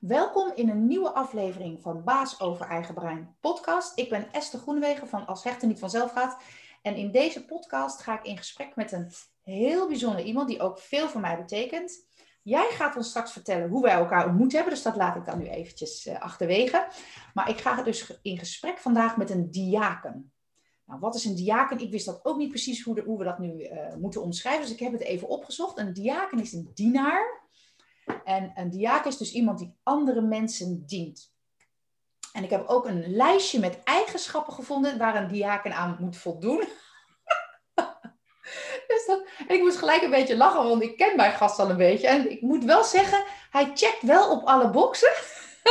Welkom in een nieuwe aflevering van Baas over Eigen Brein podcast. Ik ben Esther Groenewegen van Als Hechten Niet Vanzelf Gaat. En in deze podcast ga ik in gesprek met een heel bijzonder iemand die ook veel voor mij betekent. Jij gaat ons straks vertellen hoe wij elkaar ontmoet hebben, dus dat laat ik dan nu eventjes uh, achterwege. Maar ik ga dus in gesprek vandaag met een diaken. Nou, wat is een diaken? Ik wist dat ook niet precies hoe, de, hoe we dat nu uh, moeten omschrijven, dus ik heb het even opgezocht. Een diaken is een dienaar. En een diaken is dus iemand die andere mensen dient. En ik heb ook een lijstje met eigenschappen gevonden waar een diaken aan moet voldoen. dus ik moest gelijk een beetje lachen, want ik ken mijn gast al een beetje. En ik moet wel zeggen, hij checkt wel op alle boxen,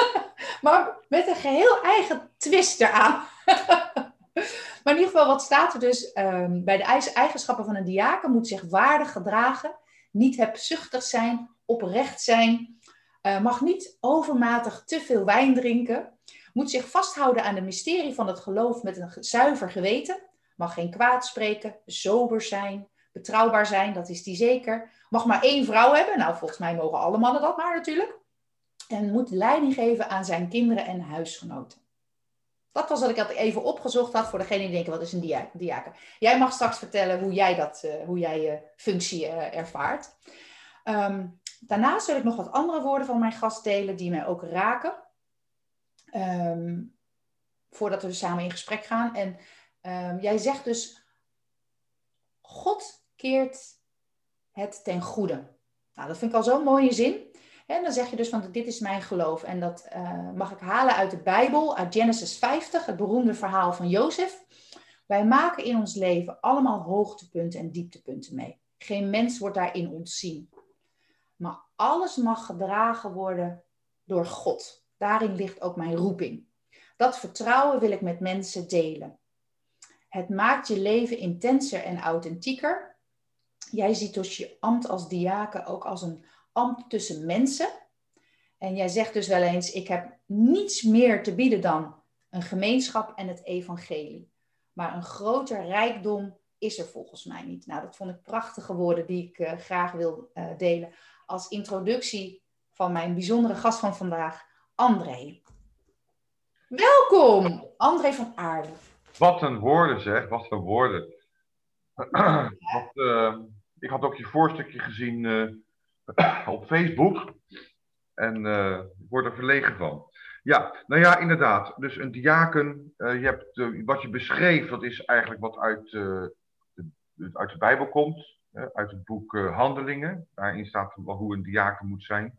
maar met een geheel eigen twist eraan. maar in ieder geval, wat staat er dus um, bij de eigenschappen van een diaken? Moet zich waardig gedragen, niet hebzuchtig zijn, oprecht zijn, uh, mag niet overmatig te veel wijn drinken, moet zich vasthouden aan de mysterie van het geloof met een zuiver geweten, mag geen kwaad spreken, sober zijn, betrouwbaar zijn, dat is die zeker, mag maar één vrouw hebben, nou volgens mij mogen alle mannen dat maar natuurlijk, en moet leiding geven aan zijn kinderen en huisgenoten. Dat was wat ik had even opgezocht had voor degene die denken, wat is een diaken? Jij mag straks vertellen hoe jij, dat, uh, hoe jij je functie uh, ervaart. Um, Daarnaast wil ik nog wat andere woorden van mijn gast delen die mij ook raken. Um, voordat we samen in gesprek gaan. En um, jij zegt dus, God keert het ten goede. Nou, dat vind ik al zo'n mooie zin. En dan zeg je dus van dit is mijn geloof. En dat uh, mag ik halen uit de Bijbel, uit Genesis 50, het beroemde verhaal van Jozef. Wij maken in ons leven allemaal hoogtepunten en dieptepunten mee. Geen mens wordt daarin ontzien. Maar alles mag gedragen worden door God. Daarin ligt ook mijn roeping. Dat vertrouwen wil ik met mensen delen. Het maakt je leven intenser en authentieker. Jij ziet dus je ambt als diaken ook als een ambt tussen mensen. En jij zegt dus wel eens: Ik heb niets meer te bieden dan een gemeenschap en het evangelie. Maar een groter rijkdom is er volgens mij niet. Nou, dat vond ik prachtige woorden die ik uh, graag wil uh, delen als introductie van mijn bijzondere gast van vandaag, André. Welkom, André van Aarde. Wat een woorden zeg, wat een woorden. wat, uh, ik had ook je voorstukje gezien uh, op Facebook en uh, ik word er verlegen van. Ja, nou ja, inderdaad. Dus een diaken, je hebt, wat je beschreef, dat is eigenlijk wat uit, de, uit de Bijbel komt uit het boek uh, Handelingen. Daarin staat hoe een diaken moet zijn.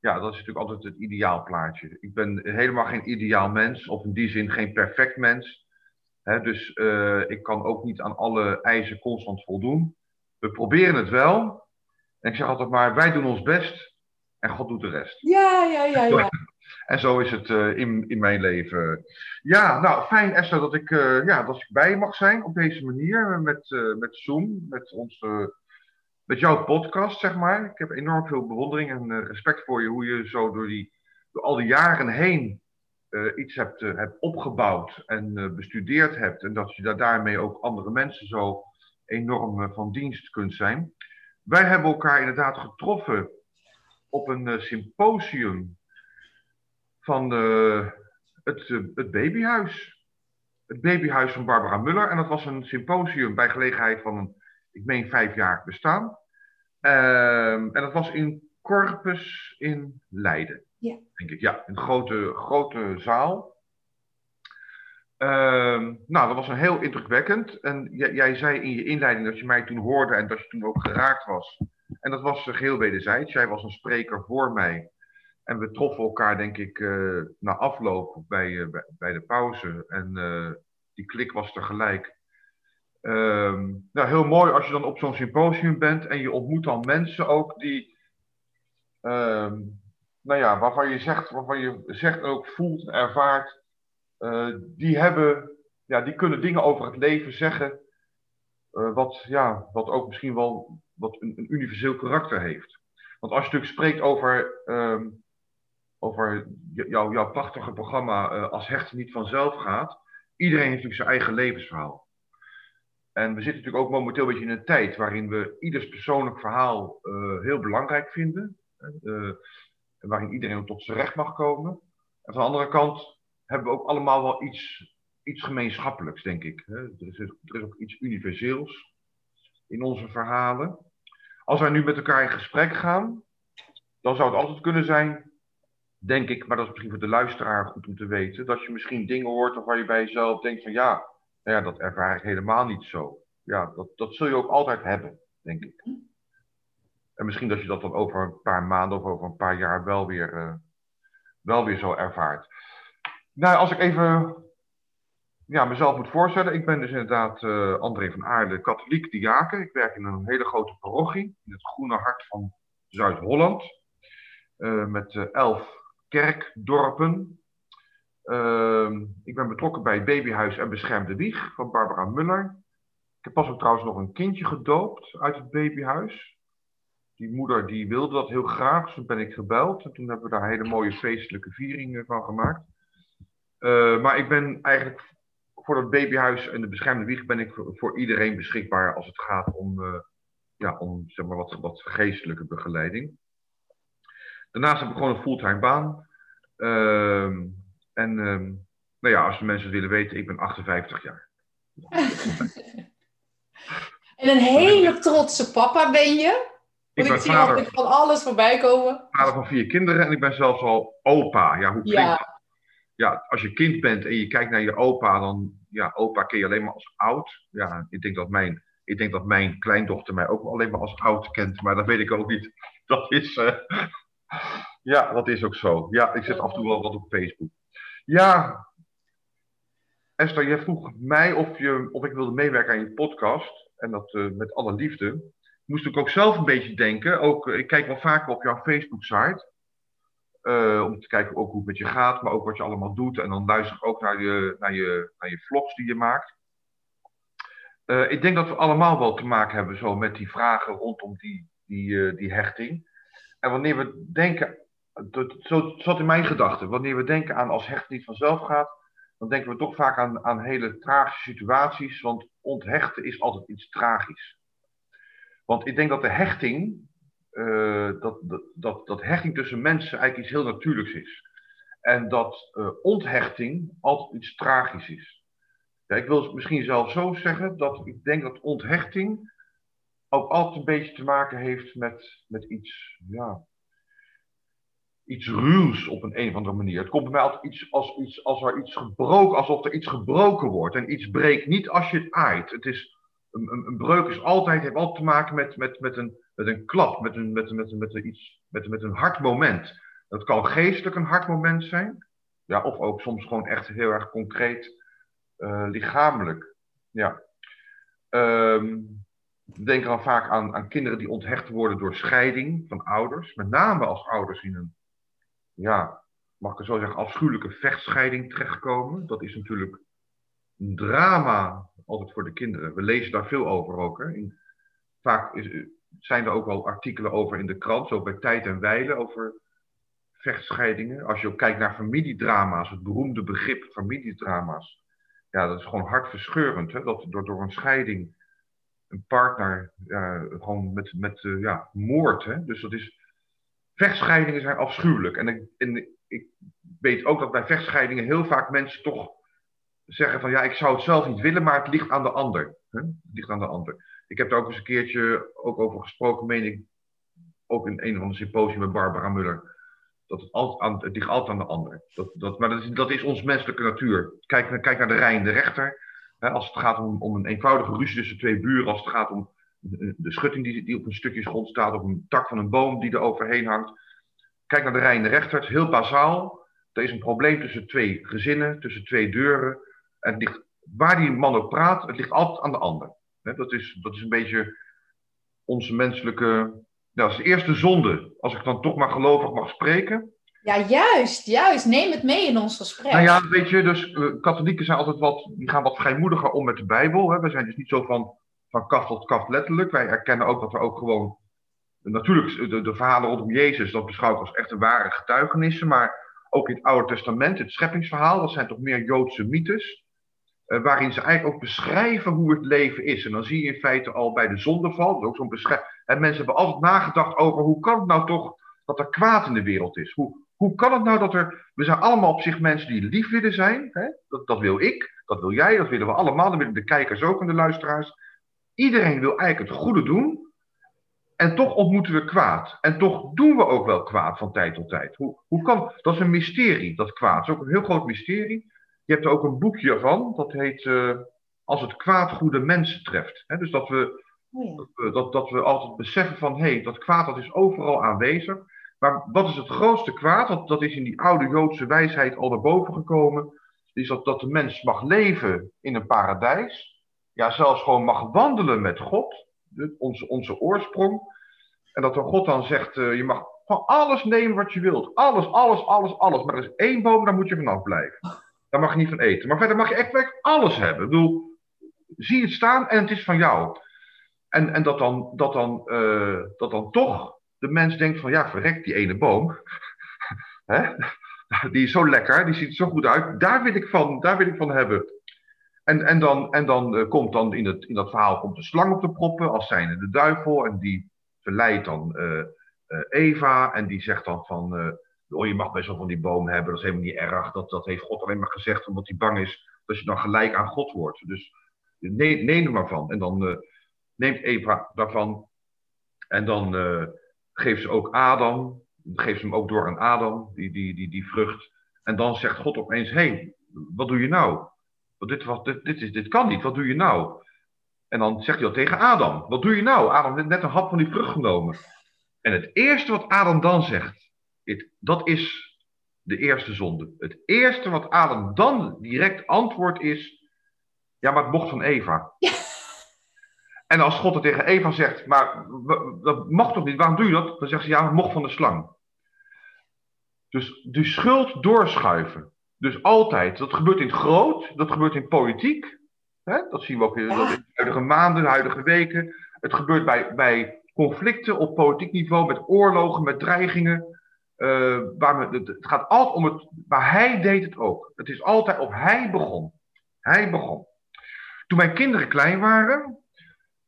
Ja, dat is natuurlijk altijd het ideaalplaatje. Ik ben helemaal geen ideaal mens, of in die zin geen perfect mens. Dus uh, ik kan ook niet aan alle eisen constant voldoen. We proberen het wel. En ik zeg altijd maar, wij doen ons best en God doet de rest. Ja, ja, ja, ja. en zo is het uh, in, in mijn leven. Ja, nou, fijn Esther dat ik, uh, ja, dat ik bij je mag zijn op deze manier. Met, uh, met Zoom, met, onze, met jouw podcast, zeg maar. Ik heb enorm veel bewondering en respect voor je. Hoe je zo door, die, door al die jaren heen iets hebt, hebt opgebouwd en bestudeerd hebt. En dat je daar daarmee ook andere mensen zo enorm van dienst kunt zijn. Wij hebben elkaar inderdaad getroffen op een symposium van de, het, het babyhuis. Het babyhuis van Barbara Muller. En dat was een symposium bij gelegenheid van een, ik meen, vijfjarig bestaan. Um, en dat was in Corpus in Leiden. Ja. Denk ik, ja. Een grote, grote zaal. Um, nou, dat was een heel indrukwekkend. En jij, jij, zei in je inleiding dat je mij toen hoorde en dat je toen ook geraakt was. En dat was geheel wederzijds. Jij was een spreker voor mij. En we troffen elkaar, denk ik, uh, na afloop bij, uh, bij, bij, de pauze. En uh, die klik was tegelijk. Um, nou, heel mooi als je dan op zo'n symposium bent en je ontmoet dan mensen ook die, um, nou ja, waarvan je zegt, waarvan je zegt ook voelt en ervaart, die hebben, ja, die kunnen dingen over het leven zeggen, wat, ja, wat ook misschien wel wat een, universeel karakter heeft. Want als je natuurlijk spreekt over um, over jou, jouw prachtige programma uh, Als Hechten niet vanzelf gaat. Iedereen heeft natuurlijk zijn eigen levensverhaal. En we zitten natuurlijk ook momenteel een beetje in een tijd waarin we ieders persoonlijk verhaal uh, heel belangrijk vinden. En waarin iedereen tot zijn recht mag komen. En van de andere kant hebben we ook allemaal wel iets, iets gemeenschappelijks, denk ik. Er is, er is ook iets universeels in onze verhalen. Als wij nu met elkaar in gesprek gaan, dan zou het altijd kunnen zijn, denk ik, maar dat is misschien voor de luisteraar goed om te weten, dat je misschien dingen hoort waarvan je bij jezelf denkt van ja, nou ja dat ervaar ik helemaal niet zo. Ja, dat, dat zul je ook altijd hebben, denk ik. En misschien dat je dat dan over een paar maanden of over een paar jaar wel weer, uh, wel weer zo ervaart. Nou, als ik even ja, mezelf moet voorstellen. Ik ben dus inderdaad uh, André van Aarde, katholiek diaken. Ik werk in een hele grote parochie in het groene hart van Zuid-Holland. Uh, met elf kerkdorpen. Ehm, ik ben betrokken bij babyhuis en beschermde wieg van Barbara Muller. Ik heb pas ook trouwens nog een kindje gedoopt uit het babyhuis. Die moeder die wilde dat heel graag, dus toen ben ik gebeld. En toen hebben we daar hele mooie feestelijke vieringen van gemaakt. Uh, maar ik ben eigenlijk voor het babyhuis en de beschermde wieg ben ik voor, iedereen beschikbaar als het gaat om, uh, ja, om zeg maar, wat, wat geestelijke begeleiding. Daarnaast heb ik gewoon een fulltime baan. Uh, en uh, nou ja, als de mensen willen weten, ik ben 58 jaar. en een hele trotse papa ben je. Ik, ik zie vader, altijd van alles voorbij komen. Vader van vier kinderen en ik ben zelfs al opa. Ja, hoe klinkt ja. dat? Ja, als je kind bent en je kijkt naar je opa, dan ja, opa ken je alleen maar als oud. Ja, ik denk dat mijn, ik denk dat mijn kleindochter mij ook alleen maar als oud kent, maar dat weet ik ook niet. Dat is, uh, ja, dat is ook zo. Ja, ik zet af en toe wel wat op Facebook. Ja, Esther, jij vroeg mij of, je, of ik wilde meewerken aan je podcast. En dat uh, met alle liefde. Moest ik ook zelf een beetje denken. Ook, ik kijk wel vaker op jouw Facebook-site. Uh, om te kijken ook hoe het met je gaat, maar ook wat je allemaal doet. En dan luister ik ook naar je, naar je, naar je vlogs die je maakt. Ik denk dat we allemaal wel te maken hebben zo met die vragen rondom die, die, die hechting. En wanneer we denken, zo zat in mijn gedachten, wanneer we denken aan als hecht niet vanzelf gaat, dan denken we toch vaak aan, aan hele tragische situaties, want onthechten is altijd iets tragisch. Want ik denk dat de hechting, uh, dat, dat, dat, hechting tussen mensen eigenlijk iets heel natuurlijks is. En dat uh, onthechting altijd iets tragisch is. Ik wil misschien zelf zo zeggen dat ik denk dat onthechting ook altijd een beetje te maken heeft met, met iets, ja, iets ruws op een, een of andere manier. Het komt bij mij altijd iets als, iets als er iets gebroken, alsof er iets gebroken wordt. En iets breekt niet als je het aait. Het is, een, een, een breuk is altijd, heeft altijd te maken met, met, met, een, met een klap, met een, met, met, met, met, iets, met, met een hard moment. Dat kan geestelijk een hard moment zijn. Ja, of ook soms gewoon echt heel erg concreet uh, lichamelijk. Ja. Um, we denken dan vaak aan, aan kinderen die onthecht worden door scheiding van ouders. Met name als ouders in een, ja, mag ik zo zeggen, afschuwelijke vechtscheiding terechtkomen. Dat is natuurlijk een drama altijd voor de kinderen. We lezen daar veel over ook. In, vaak is, zijn er ook wel artikelen over in de krant, zo bij Tijd en Weilen, over vechtscheidingen. Als je ook kijkt naar familiedrama's, het beroemde begrip familiedrama's. Ja, dat is gewoon hartverscheurend. Hè? Dat door, door een scheiding een partner gewoon met, met uh, ja, moord. Hè? Dus dat is. Vechtscheidingen zijn afschuwelijk. En ik, en ik weet ook dat bij vechtscheidingen heel vaak mensen toch zeggen van ja, ik zou het zelf niet willen, maar het ligt aan de ander. Hè? Het ligt aan de ander. Ik heb daar ook eens een keertje ook over gesproken, meen ik, ook in een van de symposium met Barbara Muller. Dat het, altijd aan, ligt altijd aan de ander. Dat, dat, maar dat is, dat is ons menselijke natuur. Kijk, kijk naar de Rijn, de rechter als het gaat om, om een eenvoudige ruzie tussen twee buren, als het gaat om de schutting die, die op een stukje grond staat, of een tak van een boom die er overheen hangt. Kijk naar de rij en de rechter, het is heel bazaal. Er is een probleem tussen twee gezinnen, tussen twee deuren. En waar die man ook praat, het ligt altijd aan de ander. dat, is, dat is een beetje onze menselijke. Nou, dat is de eerste zonde. Als ik dan toch maar gelovig mag spreken. Ja, juist, juist. Neem het mee in ons gesprek. Nou ja, weet je, dus uh, katholieken zijn altijd wat, die gaan wat vrijmoediger om met de Bijbel. Hè. We zijn dus niet zo van, van kaf tot kaf letterlijk. Wij erkennen ook dat er ook gewoon, natuurlijk de, de verhalen rondom Jezus, dat beschouw ik als echte ware getuigenissen. Maar ook in het Oude Testament, het scheppingsverhaal, dat zijn toch meer Joodse mythes. Uh, waarin ze eigenlijk ook beschrijven hoe het leven is. En dan zie je in feite al bij de zondeval, ook zo'n beschrijving. En mensen hebben altijd nagedacht over hoe kan het nou toch dat er kwaad in de wereld is. Hoe, hoe kan het nou dat er. We zijn allemaal op zich mensen die lief willen zijn. Hè? Dat, dat wil ik, dat wil jij, dat willen we allemaal. Dat willen de kijkers ook en de luisteraars. Iedereen wil eigenlijk het goede doen. En toch ontmoeten we kwaad. En toch doen we ook wel kwaad van tijd tot tijd. Hoe, hoe kan, dat is een mysterie, dat kwaad. Dat is ook een heel groot mysterie. Je hebt er ook een boekje ervan, dat heet uh, Als het kwaad goede mensen treft. dus dat we, oh ja. dat, dat we altijd beseffen van, hé, hey, dat kwaad dat is overal aanwezig. Maar wat is het grootste kwaad? Dat, is in die oude Joodse wijsheid al naar boven gekomen. Is dat, dat de mens mag leven in een paradijs. Ja, zelfs gewoon mag wandelen met God. onze, onze oorsprong. En dat dan God dan zegt, uh, je mag van alles nemen wat je wilt. Alles, alles, alles, alles. Maar er is één boom, daar moet je vanaf blijven. Daar mag je niet van eten. Maar verder mag je echt alles hebben. Ik bedoel, zie het staan en het is van jou. En, en dat, dan, dat, dan, uh, dat dan toch de mens denkt van, ja, verrek die ene boom. Hè? Die is zo lekker, die ziet er zo goed uit. Daar wil ik van, daar wil ik van hebben. En, en dan, en dan uh, komt dan in, het, in dat verhaal komt de slang op de proppen, als zijnde de duivel. En die verleidt dan uh, Eva. En die zegt dan van, oh, je mag best wel van die boom hebben, dat is helemaal niet erg. Dat, dat heeft God alleen maar gezegd omdat hij bang is dat je dan gelijk aan God wordt. Dus neem, neem er maar van. En dan neemt Eva daarvan. En dan geeft ze ook Adam, geeft ze hem ook door aan Adam, die, die, die, die vrucht. En dan zegt God opeens, hé, hey, wat doe je nou? Want dit, wat, dit, dit, is, dit kan niet, wat doe je nou? En dan zegt hij al tegen Adam, wat doe je nou? Adam heeft net een hap van die vrucht genomen. En het eerste wat Adam dan zegt, dat is de eerste zonde. Het eerste wat Adam dan direct antwoordt is, ja, maar het mocht van Eva. En als God er tegen Eva zegt, maar dat mag toch niet, waarom doe je dat? Dan zegt ze, ja, het mocht van de slang. Dus de schuld doorschuiven. Dus altijd. Dat gebeurt in het groot, dat gebeurt in politiek. Hè? Dat zien we ook in de huidige maanden, de huidige weken. Het gebeurt bij, bij conflicten op politiek niveau, met oorlogen, met dreigingen. Uh, waar het gaat altijd om het. Maar hij deed het ook. Het is altijd of hij begon. Hij begon. Toen mijn kinderen klein waren,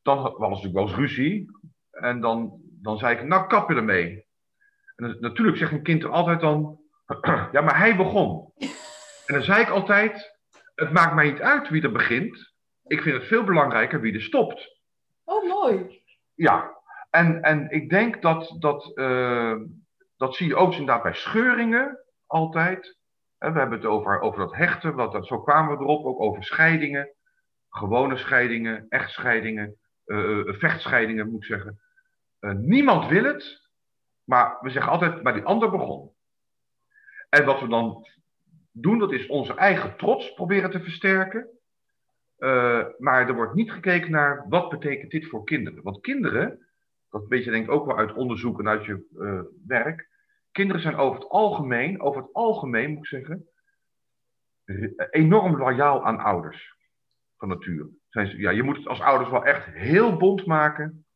dan was het natuurlijk wel eens ruzie. En dan, dan zei ik, nou kap je ermee. En natuurlijk zegt een kind er altijd dan, ja, maar hij begon. En dan zei ik altijd, het maakt mij niet uit wie er begint. Ik vind het veel belangrijker wie er stopt. Oh, mooi. Ja, en, en ik denk dat, dat, uh, dat zie je ook inderdaad bij scheuringen altijd. we hebben het over, over dat hechten, wat, dat, zo kwamen we erop, ook over scheidingen. Gewone scheidingen, echtscheidingen. Eh, eh, vechtscheidingen moet ik zeggen. Eh, niemand wil het, maar we zeggen altijd, maar die ander begon. En wat we dan doen, dat is onze eigen trots proberen te versterken. maar er wordt niet gekeken naar wat betekent dit voor kinderen. Want kinderen, dat weet je denk ook wel uit onderzoek en uit je werk. Kinderen zijn over het algemeen, over het algemeen moet ik zeggen, enorm loyaal aan ouders van nature ja, je moet het als ouders wel echt heel bond maken.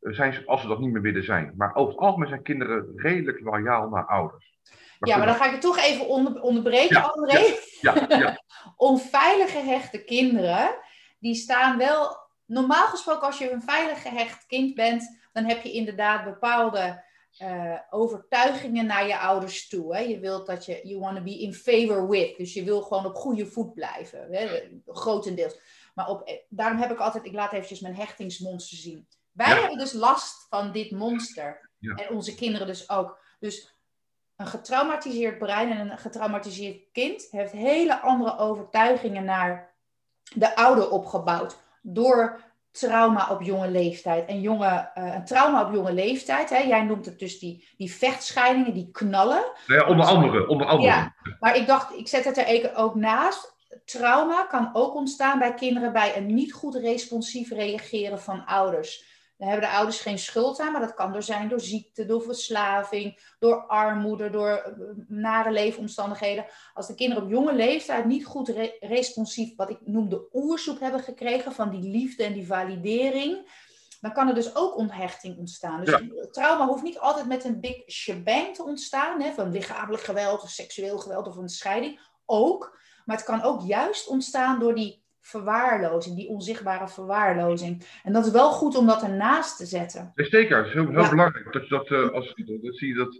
Eh, zijn ze, als ze dat niet meer willen zijn. Maar over het algemeen zijn kinderen redelijk loyaal naar ouders. ja, maar dan ga ik het toch even onder, onderbreken, ja, André. Ja, ja, Onveilig gehechte kinderen, die staan wel... Normaal gesproken, als je een veilig gehecht kind bent, dan heb je inderdaad bepaalde uh, overtuigingen naar je ouders toe. Hè? Je wilt dat je, you want to be in favor with. Dus je wil gewoon op goede voet blijven, hè? grotendeels. Maar op, eh, daarom heb ik altijd, ik laat eventjes mijn hechtingsmonster zien. Wij hebben dus last van dit monster. En onze kinderen dus ook. Dus een getraumatiseerd brein en een getraumatiseerd kind heeft hele andere overtuigingen naar de ouder opgebouwd. Door trauma op jonge leeftijd. En jonge, uh, een trauma op jonge leeftijd, hè, jij noemt het dus die, die vechtscheidingen, die knallen. Nou ja, onder andere. Onder andere. Ja, maar ik dacht, ik zet het er ook naast trauma kan ook ontstaan bij kinderen bij een niet goed responsief reageren van ouders. Dan hebben de ouders geen schuld aan, maar dat kan er zijn door ziekte, door verslaving, door armoede, door eh, nare leefomstandigheden. Als de kinderen op jonge leeftijd niet goed responsief, wat ik noem de oersoep hebben gekregen van die liefde en die validering, dan kan er dus ook onthechting ontstaan. Dus trauma hoeft niet altijd met een big shebang te ontstaan, hè, van lichamelijk geweld of seksueel geweld of een scheiding. Ook, maar het kan ook juist ontstaan door die verwaarlozing, die onzichtbare verwaarlozing. En dat is wel goed om dat ernaast te zetten. zeker, dat is heel, heel belangrijk. Dat, dat, uh, als, dat zie je dat,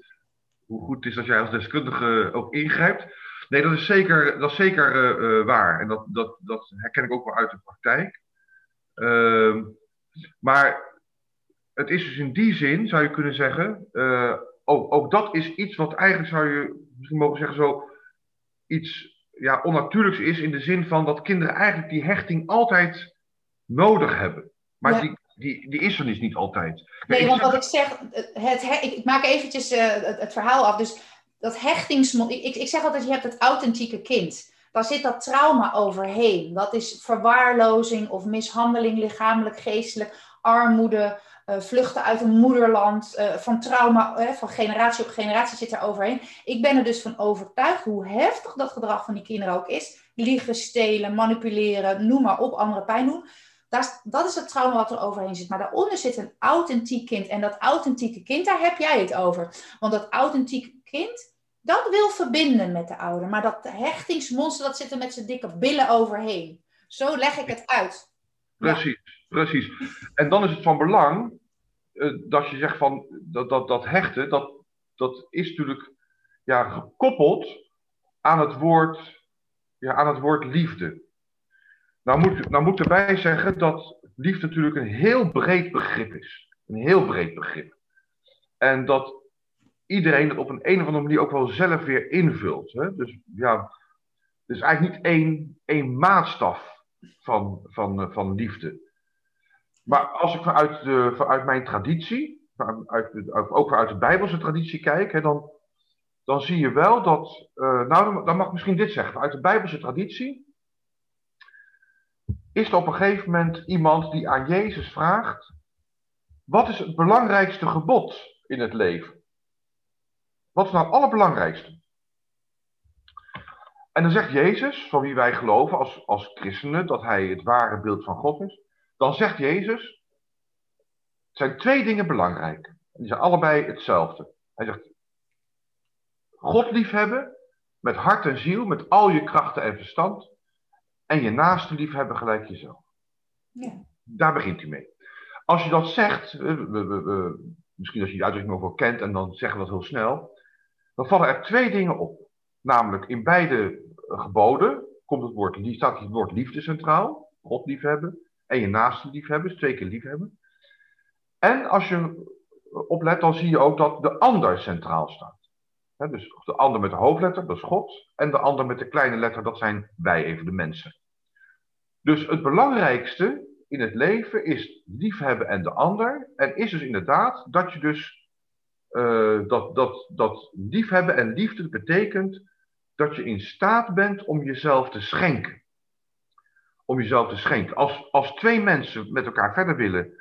hoe goed het is dat jij als deskundige ook ingrijpt. Nee, dat is zeker, dat is zeker uh, uh, waar. En dat, dat, dat herken ik ook wel uit de praktijk. Ehm, maar het is dus in die zin, zou je kunnen zeggen, ook, ook dat is iets wat eigenlijk zou je misschien mogen zeggen zo iets ja, onnatuurlijks is in de zin van dat kinderen eigenlijk die hechting altijd nodig hebben. Maar die, die, die is er dus niet altijd. Nee, want wat ik zeg, het, ik, maak eventjes uh, het, verhaal af. Dus dat hechtingsmond, ik, ik, zeg altijd, je hebt het authentieke kind. Daar zit dat trauma overheen. Dat is verwaarlozing of mishandeling, lichamelijk, geestelijk, armoede, uh, vluchten uit een moederland, uh, van trauma, van generatie op generatie zit er overheen. Ik ben er dus van overtuigd hoe heftig dat gedrag van die kinderen ook is. Liegen, stelen, manipuleren, noem maar op, andere pijn doen. Dat, dat is het trauma wat er overheen zit. Maar daaronder zit een authentiek kind. En dat authentieke kind, daar heb jij het over. Want dat authentieke kind, dat wil verbinden met de ouder. Maar dat hechtingsmonster, dat zit er met zijn dikke billen overheen. Zo leg ik het uit. Precies, precies. En dan is het van belang uh, dat je zegt van dat, dat, dat hechten, dat, dat is natuurlijk ja, gekoppeld aan het woord, ja, aan het woord liefde. Nou moet, nou moet erbij zeggen dat liefde natuurlijk een heel breed begrip is. Een heel breed begrip. En dat iedereen het op een, een of andere manier ook wel zelf weer invult. Hè? Dus ja, er is eigenlijk niet één, één maatstaf van, van, eh, van liefde. Maar als ik vanuit, de, vanuit mijn traditie, vanuit, ook vanuit de Bijbelse traditie kijk, hè, dan, dan zie je wel dat, uh, nou dan mag ik misschien dit zeggen, vanuit de Bijbelse traditie is er op een gegeven moment iemand die aan Jezus vraagt, wat is het belangrijkste gebod in het leven? Wat is nou het allerbelangrijkste? En dan zegt Jezus, van wie wij geloven als, als christenen, dat hij het ware beeld van God is. Dan zegt Jezus, er zijn twee dingen belangrijk. En die zijn allebei hetzelfde. Hij zegt, God liefhebben, met hart en ziel, met al je krachten en verstand. En je naaste liefhebben gelijk jezelf. Ja. Daar begint hij mee. Als je dat zegt, we, we, we, misschien als je die uitdrukking nog wel kent en dan zeggen we dat heel snel. Dan vallen er twee dingen op. Namelijk in beide geboden komt het woord, staat het woord liefde centraal. God liefhebben. En je naaste liefhebben, twee keer liefhebben. En als je oplet, dan zie je ook dat de ander centraal staat. dus de ander met de hoofdletter, dat is God. En de ander met de kleine letter, dat zijn wij, even de mensen. Dus het belangrijkste in het leven is liefhebben en de ander. En is dus inderdaad dat je dus uh, dat, dat, dat liefhebben en liefde betekent dat je in staat bent om jezelf te schenken. Om jezelf te schenken. Als, als twee mensen met elkaar verder willen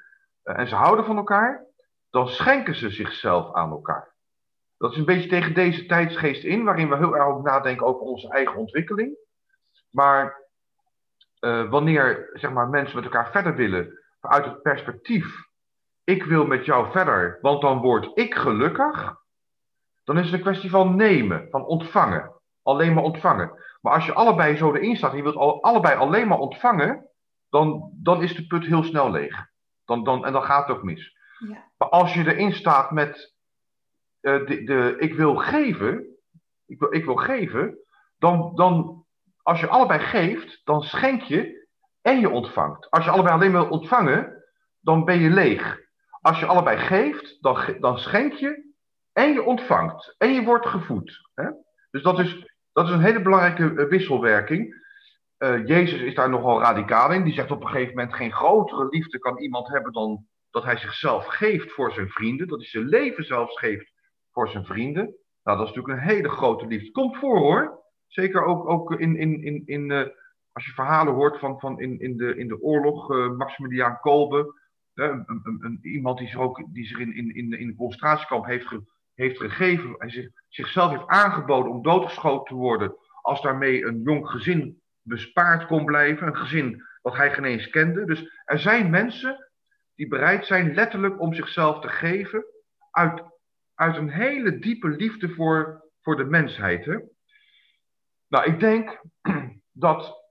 uh, en ze houden van elkaar, dan schenken ze zichzelf aan elkaar. Dat is een beetje tegen deze tijdsgeest in, waarin we heel erg ook nadenken over onze eigen ontwikkeling. Maar uh, wanneer zeg maar, mensen met elkaar verder willen, vanuit het perspectief, ik wil met jou verder, want dan word ik gelukkig, dan is het een kwestie van nemen, van ontvangen alleen maar ontvangen. Maar als je allebei zo erin staat en je wilt al, allebei alleen maar ontvangen, dan, dan is de put heel snel leeg. Dan, dan, en dan gaat het ook mis. Ja. Maar als je erin staat met uh, de, de, ik wil geven, ik wil, ik wil geven, dan, dan als je allebei geeft, dan schenk je en je ontvangt. Als je allebei alleen wil ontvangen, dan ben je leeg. Als je allebei geeft, dan, dan schenk je en je ontvangt. En je wordt gevoed. Hè? Dus dat is, dat is een hele belangrijke eh, wisselwerking. Uh, Jezus is daar nogal radicaal in. Die zegt op een gegeven moment: geen grotere liefde kan iemand hebben dan dat hij zichzelf geeft voor zijn vrienden. Dat hij zijn leven zelfs geeft voor zijn vrienden. Nou, dat is natuurlijk een hele grote liefde. Komt voor hoor. Zeker ook, ook in, in, in, in uh, als je verhalen hoort van, van in, in, de, in de oorlog, Maximiliaan Kolbe. een, iemand die zich, ook, die zich in, in, in, in de concentratiekamp heeft ge, heeft gegeven, hij zich, zichzelf heeft aangeboden om doodgeschoten te worden, als daarmee een jong gezin bespaard kon blijven, een gezin wat hij geen eens kende. Dus er zijn mensen die bereid zijn letterlijk om zichzelf te geven uit, uit een hele diepe liefde voor, voor de mensheid. Hè? Nou, ik denk dat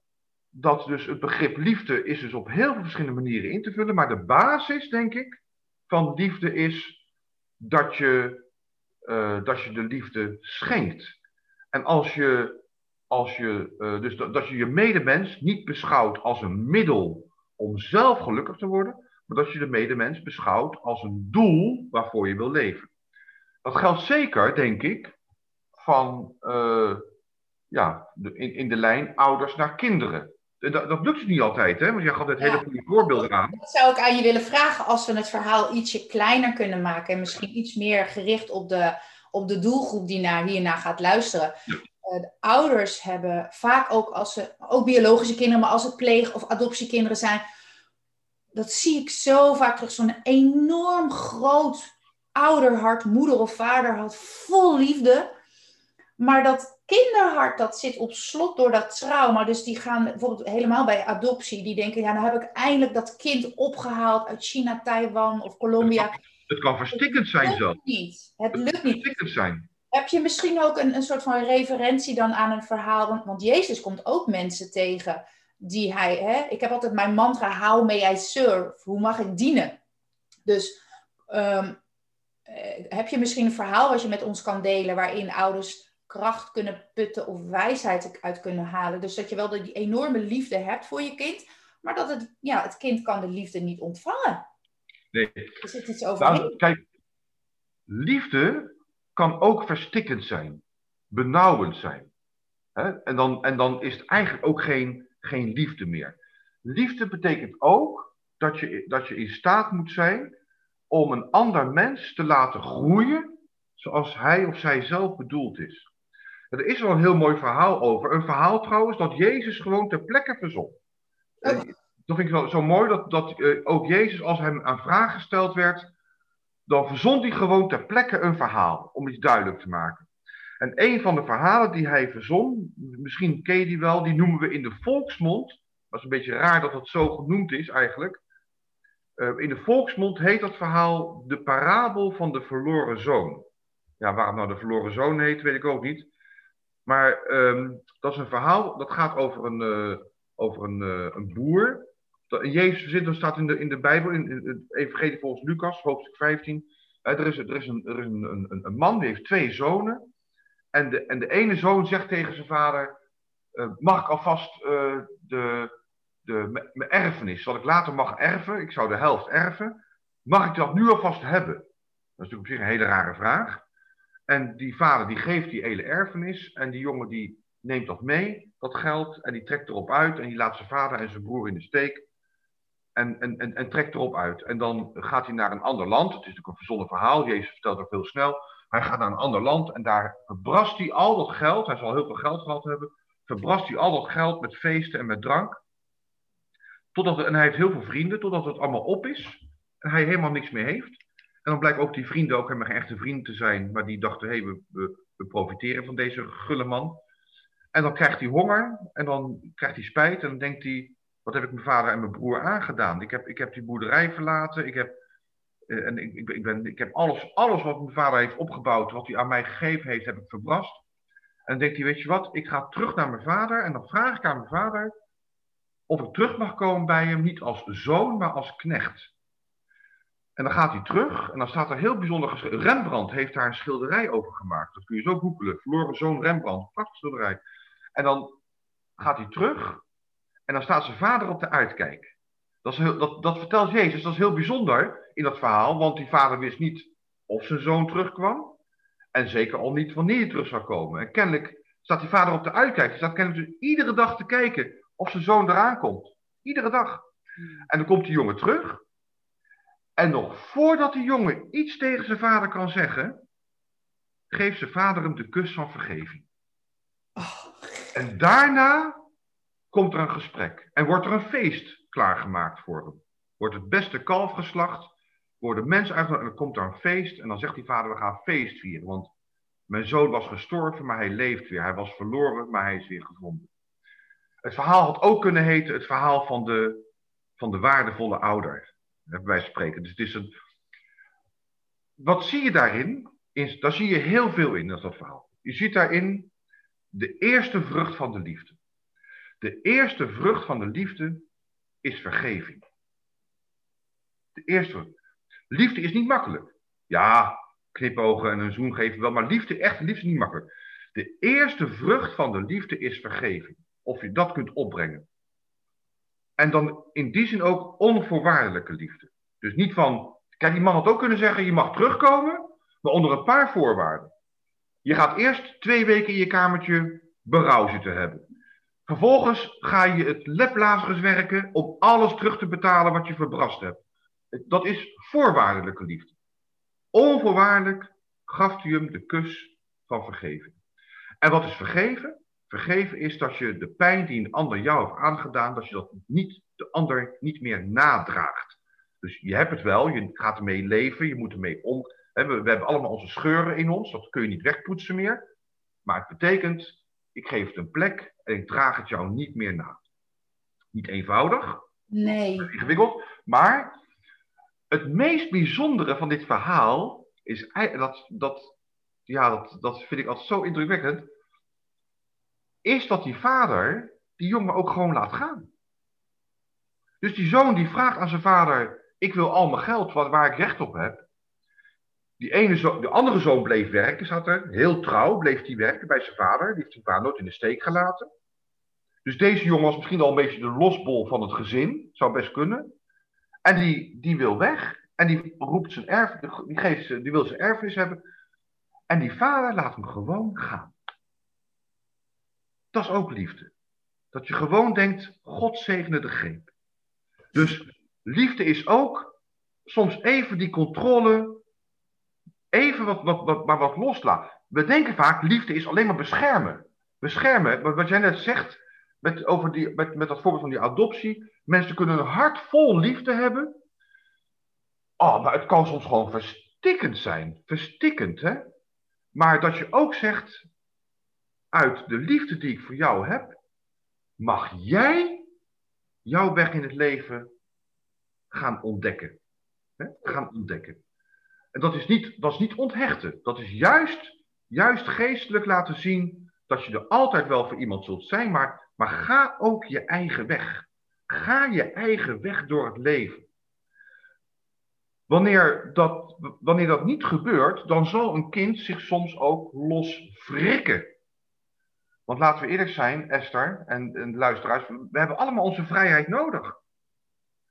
dat dus het begrip liefde is dus op heel veel verschillende manieren in te vullen. Maar de basis, denk ik, van liefde is dat je, uh, dat je de liefde schenkt. En als je, als je uh, dus dat, je je medemens niet beschouwt als een middel om zelf gelukkig te worden, maar dat je de medemens beschouwt als een doel waarvoor je wil leven. Dat geldt zeker, denk ik, van uh, ja, in, in de lijn ouders naar kinderen. Dat, dat lukt dus niet altijd, hè? Want jij gaf het hele goede voorbeelden aan. Dat zou ik aan je willen vragen als we het verhaal ietsje kleiner kunnen maken en misschien iets meer gericht op de, op de doelgroep die naar, hierna gaat luisteren. Ja. Uh, de ouders hebben vaak ook als ze, ook biologische kinderen, maar als het pleeg- of adoptiekinderen zijn, dat zie ik zo vaak terug, zo'n enorm groot ouderhart, moeder of vaderhart, vol liefde. Maar dat kinderhart, dat zit op slot door dat trauma. Dus die gaan bijvoorbeeld helemaal bij adoptie. Die denken, ja, nou heb ik eindelijk dat kind opgehaald uit China, Taiwan of Colombia. Het kan, het kan verstikkend zijn zo. Niet. Het lukt niet. Verstikkend zijn. Heb je misschien ook een, een soort van referentie dan aan een verhaal? Want, want Jezus komt ook mensen tegen die hij... Hè, ik heb altijd mijn mantra, how may I serve? Hoe mag ik dienen? Dus um, heb je misschien een verhaal wat je met ons kan delen... waarin ouders kracht kunnen putten of wijsheid uit kunnen halen. Dus dat je wel die enorme liefde hebt voor je kind, maar dat het, ja, het kind kan de liefde niet ontvangen. Nee. Er zit iets overheen. Nou, kijk, liefde kan ook verstikkend zijn, benauwend zijn. Hè? En, dan, en dan is het eigenlijk ook geen, geen liefde meer. Liefde betekent ook dat je, dat je in staat moet zijn om een ander mens te laten groeien zoals hij of zij zelf bedoeld is. Er is wel een heel mooi verhaal over. Een verhaal trouwens dat Jezus gewoon ter plekke verzon. Oh. Dat vind ik zo mooi dat, dat uh, ook Jezus, als hem aan vragen gesteld werd, dan verzond hij gewoon ter plekke een verhaal om iets duidelijk te maken. En een van de verhalen die hij verzon, misschien ken je die wel, die noemen we in de volksmond. Dat is een beetje raar dat het zo genoemd is eigenlijk. Uh, in de volksmond heet dat verhaal de parabel van de verloren zoon. Ja, waarom nou de verloren zoon heet, weet ik ook niet. Maar um, dat is een verhaal, dat gaat over een, uh, over een, uh, een boer. Dat, Jezus zit, er staat in de, in de Bijbel, in, in het Evangelie volgens Lucas, hoofdstuk 15. Uh, er is, er is, een, een, een, man die heeft twee zonen. En de, en de ene zoon zegt tegen zijn vader: Mag ik alvast de, de, mijn erfenis, wat ik later mag erven, ik zou de helft erven, mag ik dat nu alvast hebben? Dat is natuurlijk op zich een hele rare vraag. En die vader die geeft die hele erfenis. En die jongen die neemt dat mee, dat geld. En die trekt erop uit. En die laat zijn vader en zijn broer in de steek. En, en, en, trekt erop uit. En dan gaat hij naar een ander land. Het is natuurlijk een verzonnen verhaal. Jezus vertelt ook heel snel. Hij gaat naar een ander land. En daar verbrast hij al dat geld. Hij zal heel veel geld gehad hebben. Verbrast hij al dat geld met feesten en met drank. Totdat, en hij heeft heel veel vrienden. Totdat het allemaal op is. En hij helemaal niks meer heeft. En dan blijkt ook die vrienden ook helemaal geen echte vrienden te zijn, maar die dachten, hé, hey, we, we, profiteren van deze gulle man. En dan krijgt hij honger en dan krijgt hij spijt en dan denkt hij, wat heb ik mijn vader en mijn broer aangedaan? Ik heb, ik heb die boerderij verlaten, ik heb, uh, en ik, ik, ben, ik heb alles, alles wat mijn vader heeft opgebouwd, wat hij aan mij gegeven heeft, heb ik verbrast. En dan denkt hij, weet je wat, ik ga terug naar mijn vader en dan vraag ik aan mijn vader of ik terug mag komen bij hem, niet als zoon, maar als knecht. En dan gaat hij terug en dan staat er heel bijzonder geschreven. Rembrandt heeft daar een schilderij over gemaakt. Dat kun je zo googelen. Verloren zoon Rembrandt. Prachtig schilderij. En dan gaat hij terug en dan staat zijn vader op de uitkijk. Dat, is heel, dat, dat vertelt Jezus. Dat is heel bijzonder in dat verhaal, want die vader wist niet of zijn zoon terugkwam. En zeker al niet wanneer hij terug zou komen. En kennelijk staat die vader op de uitkijk. Hij staat kennelijk dus iedere dag te kijken of zijn zoon eraan komt. Iedere dag. En dan komt die jongen terug. En nog voordat de jongen iets tegen zijn vader kan zeggen, geeft zijn vader hem de kus van vergeving. Oh. En daarna komt er een gesprek en wordt er een feest klaargemaakt voor hem. Wordt het beste kalf geslacht, worden mensen uitgenodigd en dan komt er een feest en dan zegt die vader, we gaan feest vieren, want mijn zoon was gestorven, maar hij leeft weer. Hij was verloren, maar hij is weer gevonden. Het verhaal had ook kunnen heten het verhaal van de, van de waardevolle ouder bij spreken. Dus het is een... Wat zie je daarin? Daar zie je heel veel in, dat, dat verhaal. Je ziet daarin de eerste vrucht van de liefde. De eerste vrucht van de liefde is vergeving. De eerste. Liefde is niet makkelijk. Ja, knipogen en een zoen geven wel, maar liefde, echt liefde is niet makkelijk. De eerste vrucht van de liefde is vergeving. Of je dat kunt opbrengen. En dan in die zin ook onvoorwaardelijke liefde. Dus niet van, kijk, die man had ook kunnen zeggen, je mag terugkomen, maar onder een paar voorwaarden. Je gaat eerst twee weken in je kamertje berouw zitten hebben. Vervolgens ga je het leplazers werken om alles terug te betalen wat je verbrast hebt. Dat is voorwaardelijke liefde. Onvoorwaardelijk gaf hij hem de kus van vergeving. En wat is vergeven? Vergeven is dat je de pijn die een ander jou heeft aangedaan, dat je dat niet, de ander niet meer nadraagt. Dus je hebt het wel, je gaat ermee leven, je moet ermee om. We, we hebben allemaal onze scheuren in ons, dat kun je niet wegpoetsen meer. Maar het betekent, ik geef het een plek en ik draag het jou niet meer na. Niet eenvoudig, Nee. ingewikkeld, maar het meest bijzondere van dit verhaal is dat, dat, ja, dat, dat vind ik altijd zo indrukwekkend, is dat die vader die jongen ook gewoon laat gaan. Dus die zoon die vraagt aan zijn vader, ik wil al mijn geld wat, waar ik recht op heb. Die ene de andere zoon bleef werken, zat er, heel trouw bleef hij werken bij zijn vader. Die heeft zijn vader nooit in de steek gelaten. Dus deze jongen was misschien al een beetje de losbol van het gezin, zou best kunnen. En die, die wil weg. En die roept zijn erf, die, die wil zijn erfenis hebben. En die vader laat hem gewoon gaan. Dat is ook liefde. Dat je gewoon denkt, God zegene de greep. Dus liefde is ook soms even die controle, even wat, wat, wat, maar wat loslaten. We denken vaak, liefde is alleen maar beschermen. Beschermen, wat jij net zegt, met, over die, met, met dat voorbeeld van die adoptie. Mensen kunnen een hart vol liefde hebben. Oh, maar het kan soms gewoon verstikkend zijn. Verstikkend, hè? Maar dat je ook zegt, uit de liefde die ik voor jou heb, mag jij jouw weg in het leven gaan ontdekken. Gaan ontdekken. En dat is, niet, dat is niet onthechten. Dat is juist, juist geestelijk laten zien dat je er altijd wel voor iemand zult zijn, maar, maar ga ook je eigen weg. Ga je eigen weg door het leven. Wanneer dat, wanneer dat niet gebeurt, dan zal een kind zich soms ook los wrikken. Want laten we eerlijk zijn, Esther en, de luisteraars, we hebben allemaal onze vrijheid nodig.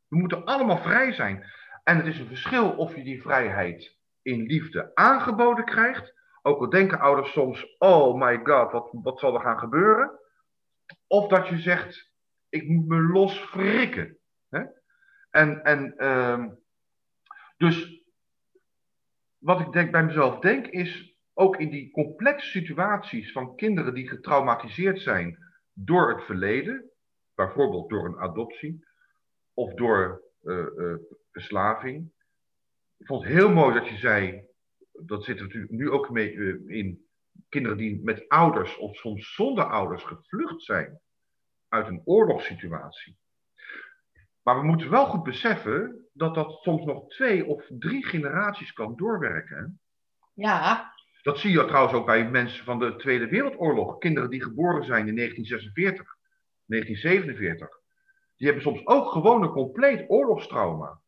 We moeten allemaal vrij zijn. En het is een verschil of je die vrijheid in liefde aangeboden krijgt. Ook al denken ouders soms, oh my god, wat, wat zal er gaan gebeuren? Of dat je zegt, ik moet me los wrikken. Hè? En, en ehm, dus wat ik denk, bij mezelf denk is, ook in die complexe situaties van kinderen die getraumatiseerd zijn door het verleden, bijvoorbeeld door een adoptie of door eh, verslaving. Ik vond het heel mooi dat je zei, dat zit er natuurlijk nu ook mee eh, in, kinderen die met ouders of soms zonder ouders gevlucht zijn uit een oorlogssituatie. Maar we moeten wel goed beseffen dat dat soms nog twee of drie generaties kan doorwerken. Ja, Dat zie je trouwens ook bij mensen van de Tweede Wereldoorlog. Kinderen die geboren zijn in 1946, 1947. Die hebben soms ook gewoon een compleet oorlogstrauma.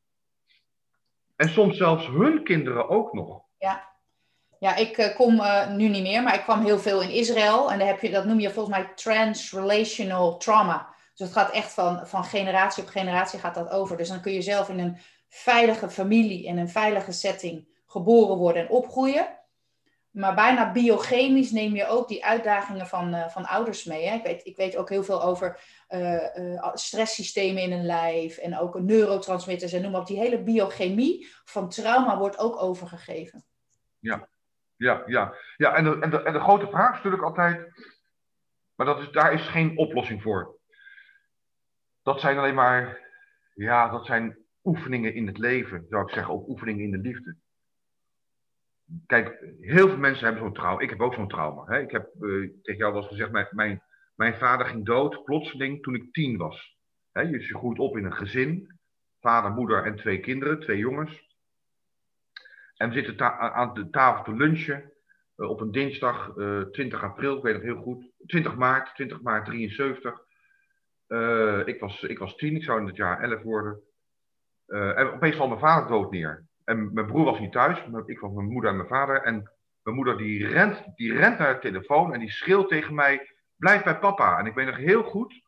En soms zelfs hun kinderen ook nog. ja ik eh, kom eh, nu niet meer, maar ik kwam heel veel in Israël. En daar heb je, dat noem je volgens mij transrelational trauma. Dus het gaat echt van, van generatie op generatie gaat dat over. Dus dan kun je zelf in een veilige familie, in een veilige setting geboren worden en opgroeien. Maar bijna biochemisch neem je ook die uitdagingen van, eh, van ouders mee. Hè? Ik, weet, ik weet ook heel veel over eh, eh, stresssystemen in een lijf en ook neurotransmitters en noem maar op. Die hele biochemie van trauma wordt ook overgegeven. Ja, ja. ja en, de, en, de, en de grote vraag is natuurlijk altijd. Maar dat is, daar is geen oplossing voor. Dat zijn alleen maar. Ja, dat zijn oefeningen in het leven, zou ik zeggen. Of oefeningen in de liefde. Kijk, heel veel mensen hebben zo'n trauma. Ik heb ook zo'n trauma. Hè? Ik heb eh, tegen jou wel eens gezegd, mijn, mijn, mijn vader ging dood plotseling toen ik tien was. Hè? Je, je groeit op in een gezin. Vader, moeder en twee kinderen, twee jongens. En we zitten aan de tafel te lunchen eh, op een dinsdag, eh 20 april, ik weet het heel goed. 20 maart, 20 maart 73. Uh, ik, was, ik was tien, ik zou in het jaar elf worden. En opeens valt mijn vader dood neer. En mijn broer was niet thuis. Ik was mijn moeder en mijn vader. En mijn moeder die rent, die rent naar de telefoon en die schreeuwt tegen mij: Blijf bij papa. En ik weet nog heel goed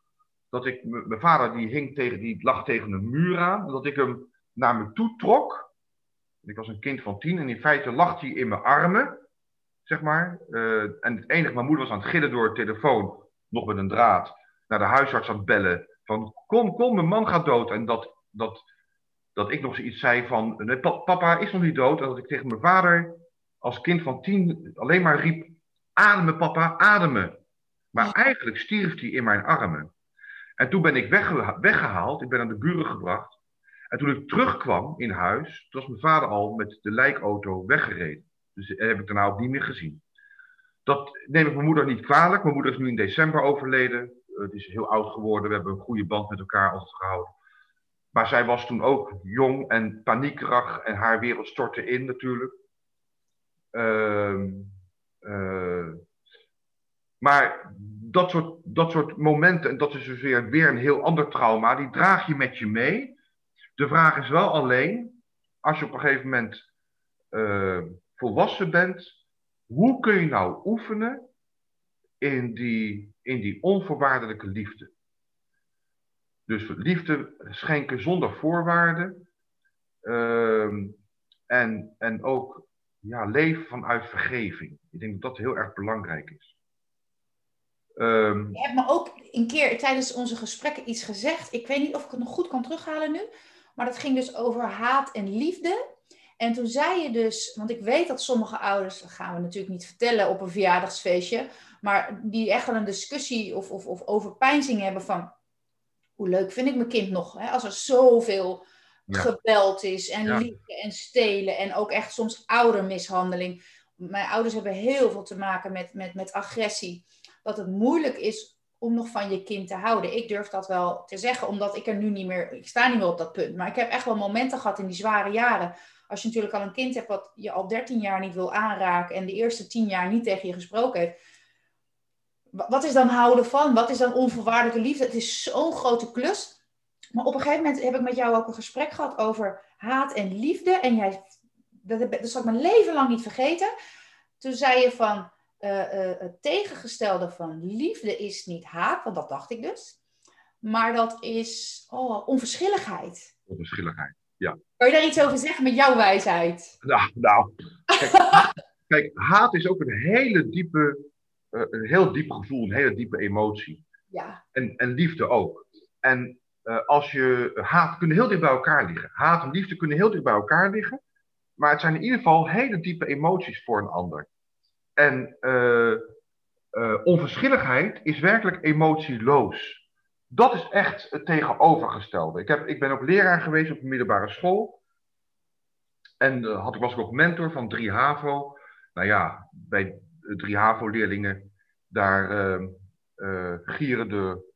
dat ik, mijn vader die, hing tegen, die lag tegen een muur aan. Dat ik hem naar me toe trok. Ik was een kind van tien en in feite lag hij in mijn armen. Zeg maar. Uh, en het enige, mijn moeder was aan het gillen door de telefoon, nog met een draad, naar de huisarts aan het bellen. Van kom, kom, mijn man gaat dood. En dat, dat, dat ik nog zoiets zei van, nee, papa is nog niet dood. En dat ik tegen mijn vader als kind van tien alleen maar riep, ademen papa, ademen. Maar eigenlijk stierf hij in mijn armen. En toen ben ik weggehaald, ik ben aan de buren gebracht. En toen ik terugkwam in huis, toen was mijn vader al met de lijkauto weggereden. Dus dat heb ik daarna ook niet meer gezien. Dat neem ik mijn moeder niet kwalijk. Mijn moeder is nu in december overleden. Het is heel oud geworden. We hebben een goede band met elkaar altijd gehouden. Maar zij was toen ook jong en paniekerig en haar wereld stortte in natuurlijk. Uh, uh, maar dat soort, dat soort momenten, en dat is dus weer, weer een heel ander trauma, die draag je met je mee. De vraag is wel alleen, als je op een gegeven moment uh, volwassen bent, hoe kun je nou oefenen in die, in die onvoorwaardelijke liefde? Dus liefde schenken zonder voorwaarden. Uh, en, en ook ja, leven vanuit vergeving. Ik denk dat dat heel erg belangrijk is. Um, je hebt me ook een keer tijdens onze gesprekken iets gezegd. Ik weet niet of ik het nog goed kan terughalen nu. Maar dat ging dus over haat en liefde. En toen zei je dus, want ik weet dat sommige ouders, dat gaan we natuurlijk niet vertellen op een verjaardagsfeestje, maar die echt wel een discussie of, of, of hebben van, hoe leuk vind ik mijn kind nog? Hè? Als er zoveel ja. geweld is en ja. liefde en stelen en ook echt soms oudermishandeling. Mijn ouders hebben heel veel te maken met, met, met agressie dat het moeilijk is om nog van je kind te houden. Ik durf dat wel te zeggen, omdat ik er nu niet meer, ik sta niet meer op dat punt. Maar ik heb echt wel momenten gehad in die zware jaren. Als je natuurlijk al een kind hebt wat je al 13 jaar niet wil aanraken en de eerste 10 jaar niet tegen je gesproken heeft. Wat is dan houden van? Wat is dan onvoorwaardelijke liefde? Het is zo'n grote klus. Maar op een gegeven moment heb ik met jou ook een gesprek gehad over haat en liefde. En jij, dat, heb, dat zal ik mijn leven lang niet vergeten. Toen zei je van, uh, het tegengestelde van liefde is niet haat, want dat dacht ik dus. Maar dat is oh, onverschilligheid. Onverschilligheid, ja. Kan je daar iets over zeggen met jouw wijsheid? Nou, nou kijk, haat is ook een hele diepe, een heel diep gevoel, een hele diepe emotie. Ja. En, en liefde ook. En uh, als je haat kunnen heel dicht bij elkaar liggen. Haat en liefde kunnen heel dicht bij elkaar liggen. Maar het zijn in ieder geval hele diepe emoties voor een ander. En uh, uh, onverschilligheid is werkelijk emotieloos. Dat is echt het tegenovergestelde. Ik, heb, ik ben ook leraar geweest op een middelbare school. En had, was ik ook mentor van 3 HAVO. Nou ja, bij 3 HAVO-leerlingen, daar gieren de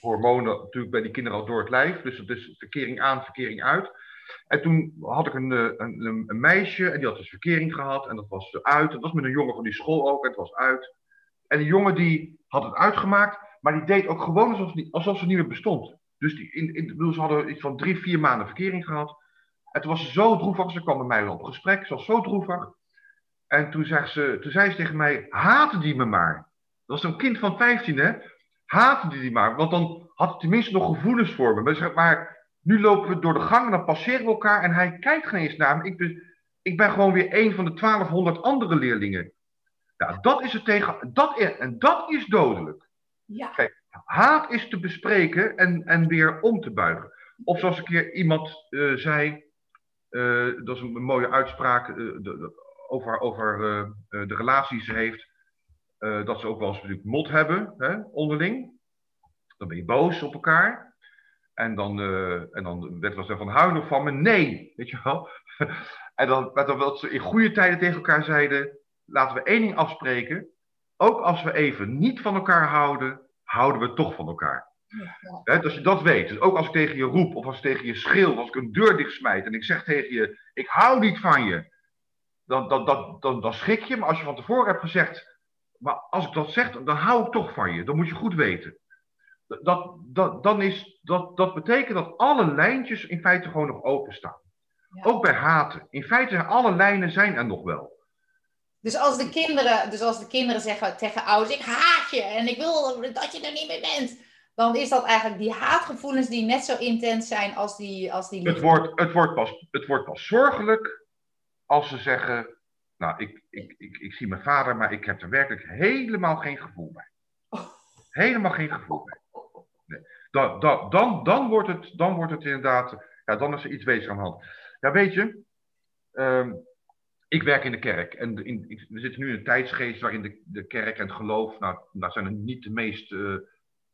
hormonen natuurlijk bij die kinderen al door het lijf. Dus het is verkering aan, verkering uit. En toen had ik een, eh, een, een, meisje en die had dus verkering gehad en dat was uit. Dat was met een jongen van die school ook en het was uit. En die jongen die had het uitgemaakt, maar die deed ook gewoon alsof, alsof ze niet meer bestond. Dus die, in, in, ze hadden iets van drie, vier maanden verkering gehad. En toen was ze zo droevig, ze kwam met mij op gesprek, ze was zo droevig. En toen, zei ze, toen zei ze tegen mij, haatte die me maar. Dat was een kind van 15, hè? Haatte die, die maar, want dan had hij tenminste nog gevoelens voor me. Maar nu lopen we door de gang en dan passeren we elkaar en hij kijkt geen eens naar me. Ik ben, ik ben gewoon weer een van de 1200 andere leerlingen. Nou, dat is het tegen. Dat is, en dat is dodelijk. Ja. Kijk, haat is te bespreken en, en weer om te buigen. Of zoals een keer iemand uh, zei, uh, dat is een, mooie uitspraak uh, de, de, over, over de relaties ze heeft, dat ze ook wel eens natuurlijk mot hebben, hè, onderling. Dan ben je boos op elkaar. En dan, uh, en dan werd wel van, hou nog van me? Nee, weet je wel. en dan werd dan wel ze in goede tijden tegen elkaar zeiden, laten we één ding afspreken. Ook als we even niet van elkaar houden, houden we toch van elkaar. Ja. als je dat weet, dus ook als ik tegen je roep, of als ik tegen je schreeuw, als ik een deur dicht smijt en ik zeg tegen je, ik hou niet van je, dan, dan, dan, dan, dan schrik je. Maar als je van tevoren hebt gezegd, maar als ik dat zeg, dan hou ik toch van je. Dan moet je goed weten. dat, dat, dan is, dat, dat betekent dat alle lijntjes in feite gewoon nog openstaan. Ja. Ook bij haten. In feite zijn alle lijnen zijn er nog wel. Dus als de kinderen, dus als de kinderen zeggen tegen ouders, ik haat je en ik wil dat je er niet meer bent. Dan is dat eigenlijk die haatgevoelens die net zo intens zijn als die, als die Het wordt, het, wordt pas, het wordt pas zorgelijk als ze zeggen, nou, ik, ik, ik, ik zie mijn vader, maar ik heb er werkelijk helemaal geen gevoel bij. Helemaal geen gevoel bij. Dan, dan, dan, wordt het, dan wordt het inderdaad, ja, dan is er iets bezig aan de hand. Ja, weet je, ehm, ik werk in de kerk en in, we zitten nu in een tijdsgeest waarin de, de kerk en het geloof, nou, dat zijn er niet de meest uh,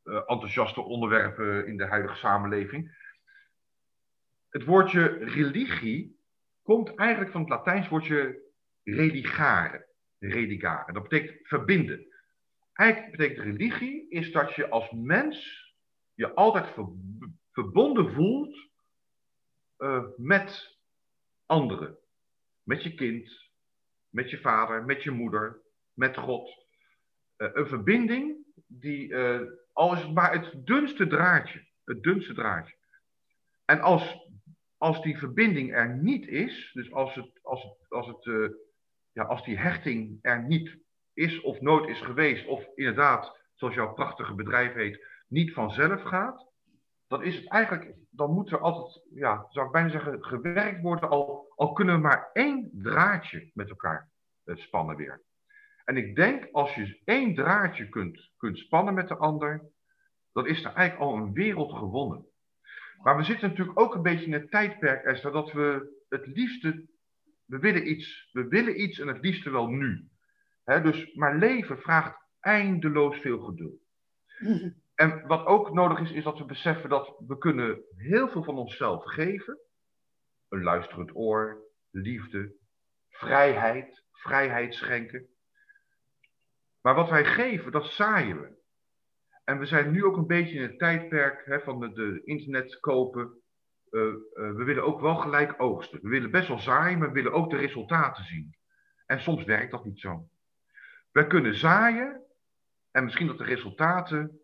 enthousiaste onderwerpen in de huidige samenleving. Het woordje religie komt eigenlijk van het Latijns woordje religare. Religare. Dat betekent verbinden. Eigenlijk betekent religie is dat je als mens je altijd verbonden voelt uh, met anderen. Met je kind, met je vader, met je moeder, met God. Uh, een verbinding die, uh, al is het maar het dunste draadje, het dunste draadje. En als, als die verbinding er niet is, dus als, het, als, het, als, het, ja, als die hechting er niet is of nooit is geweest, of inderdaad, zoals jouw prachtige bedrijf heet, niet vanzelf gaat, dan is het eigenlijk, dan moet er altijd, ja, zou ik bijna zeggen, gewerkt worden, al, al kunnen we maar één draadje met elkaar eh, spannen weer. En ik denk, als je één draadje kunt, kunt spannen met de ander, dan is er eigenlijk al een wereld gewonnen. Maar we zitten natuurlijk ook een beetje in het tijdperk, Esther, dat we het liefste, we willen iets, we willen iets en het liefste wel nu. dus, maar leven vraagt eindeloos veel geduld. En wat ook nodig is, is dat we beseffen dat we kunnen heel veel van onszelf geven. Een luisterend oor, liefde, vrijheid, vrijheid schenken. Maar wat wij geven, dat zaaien we. En we zijn nu ook een beetje in het tijdperk hè, van de, de, internet kopen. Uh, uh, we willen ook wel gelijk oogsten. We willen best wel zaaien, maar we willen ook de resultaten zien. En soms werkt dat niet zo. We kunnen zaaien en misschien dat de resultaten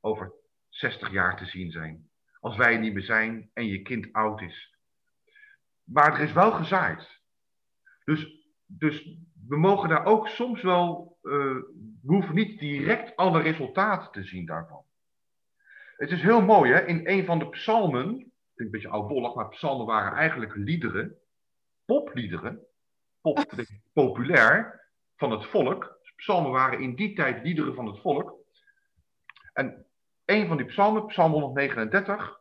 over 60 jaar te zien zijn. Als wij niet meer zijn en je kind oud is. Maar er is wel gezaaid. Dus, dus we mogen daar ook soms wel, uh, we hoeven niet direct alle resultaten te zien daarvan. Het is heel mooi, hè? In een van de psalmen, een beetje oudbollig, maar psalmen waren eigenlijk liederen, popliederen, pop, populair, van het volk. Psalmen waren in die tijd liederen van het volk. En een van die psalmen, psalm 139.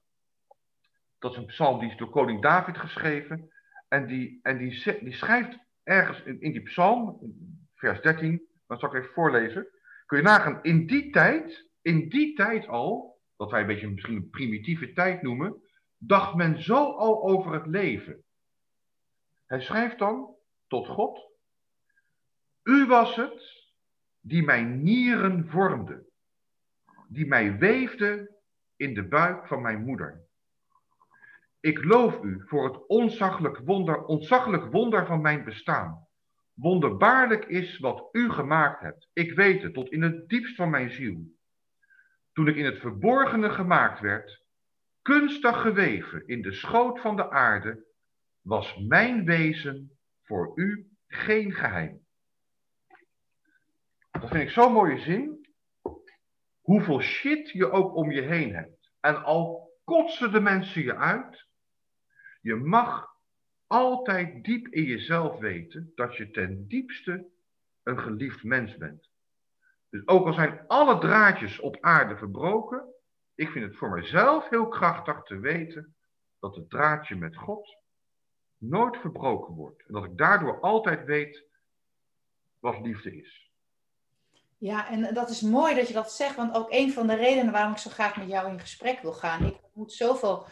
Dat is een psalm die is door koning David geschreven. En die, en die, die schrijft ergens in, in die psalm, vers 13, dat zal ik even voorlezen. Kun je nagaan, in die tijd, in die tijd al, wat wij een beetje misschien een primitieve tijd noemen, dacht men zo al over het leven. Hij schrijft dan tot God, U was het die mijn nieren vormde die mij weefde in de buik van mijn moeder. Ik loof u voor het ontzaglijk wonder, ontzaglijk wonder van mijn bestaan. Wonderbaarlijk is wat u gemaakt hebt. Ik weet het tot in het diepst van mijn ziel. Toen ik in het verborgene gemaakt werd, kunstig geweven in de schoot van de aarde, was mijn wezen voor u geen geheim. Dat vind ik zo'n mooie zin hoeveel shit je ook om je heen hebt. En al kotsen de mensen je uit, je mag altijd diep in jezelf weten dat je ten diepste een geliefd mens bent. Dus ook al zijn alle draadjes op aarde verbroken, ik vind het voor mezelf heel krachtig te weten dat het draadje met God nooit verbroken wordt. En dat ik daardoor altijd weet wat liefde is. Ja, en dat is mooi dat je dat zegt, want ook een van de redenen waarom ik zo graag met jou in gesprek wil gaan. Ik moet zoveel,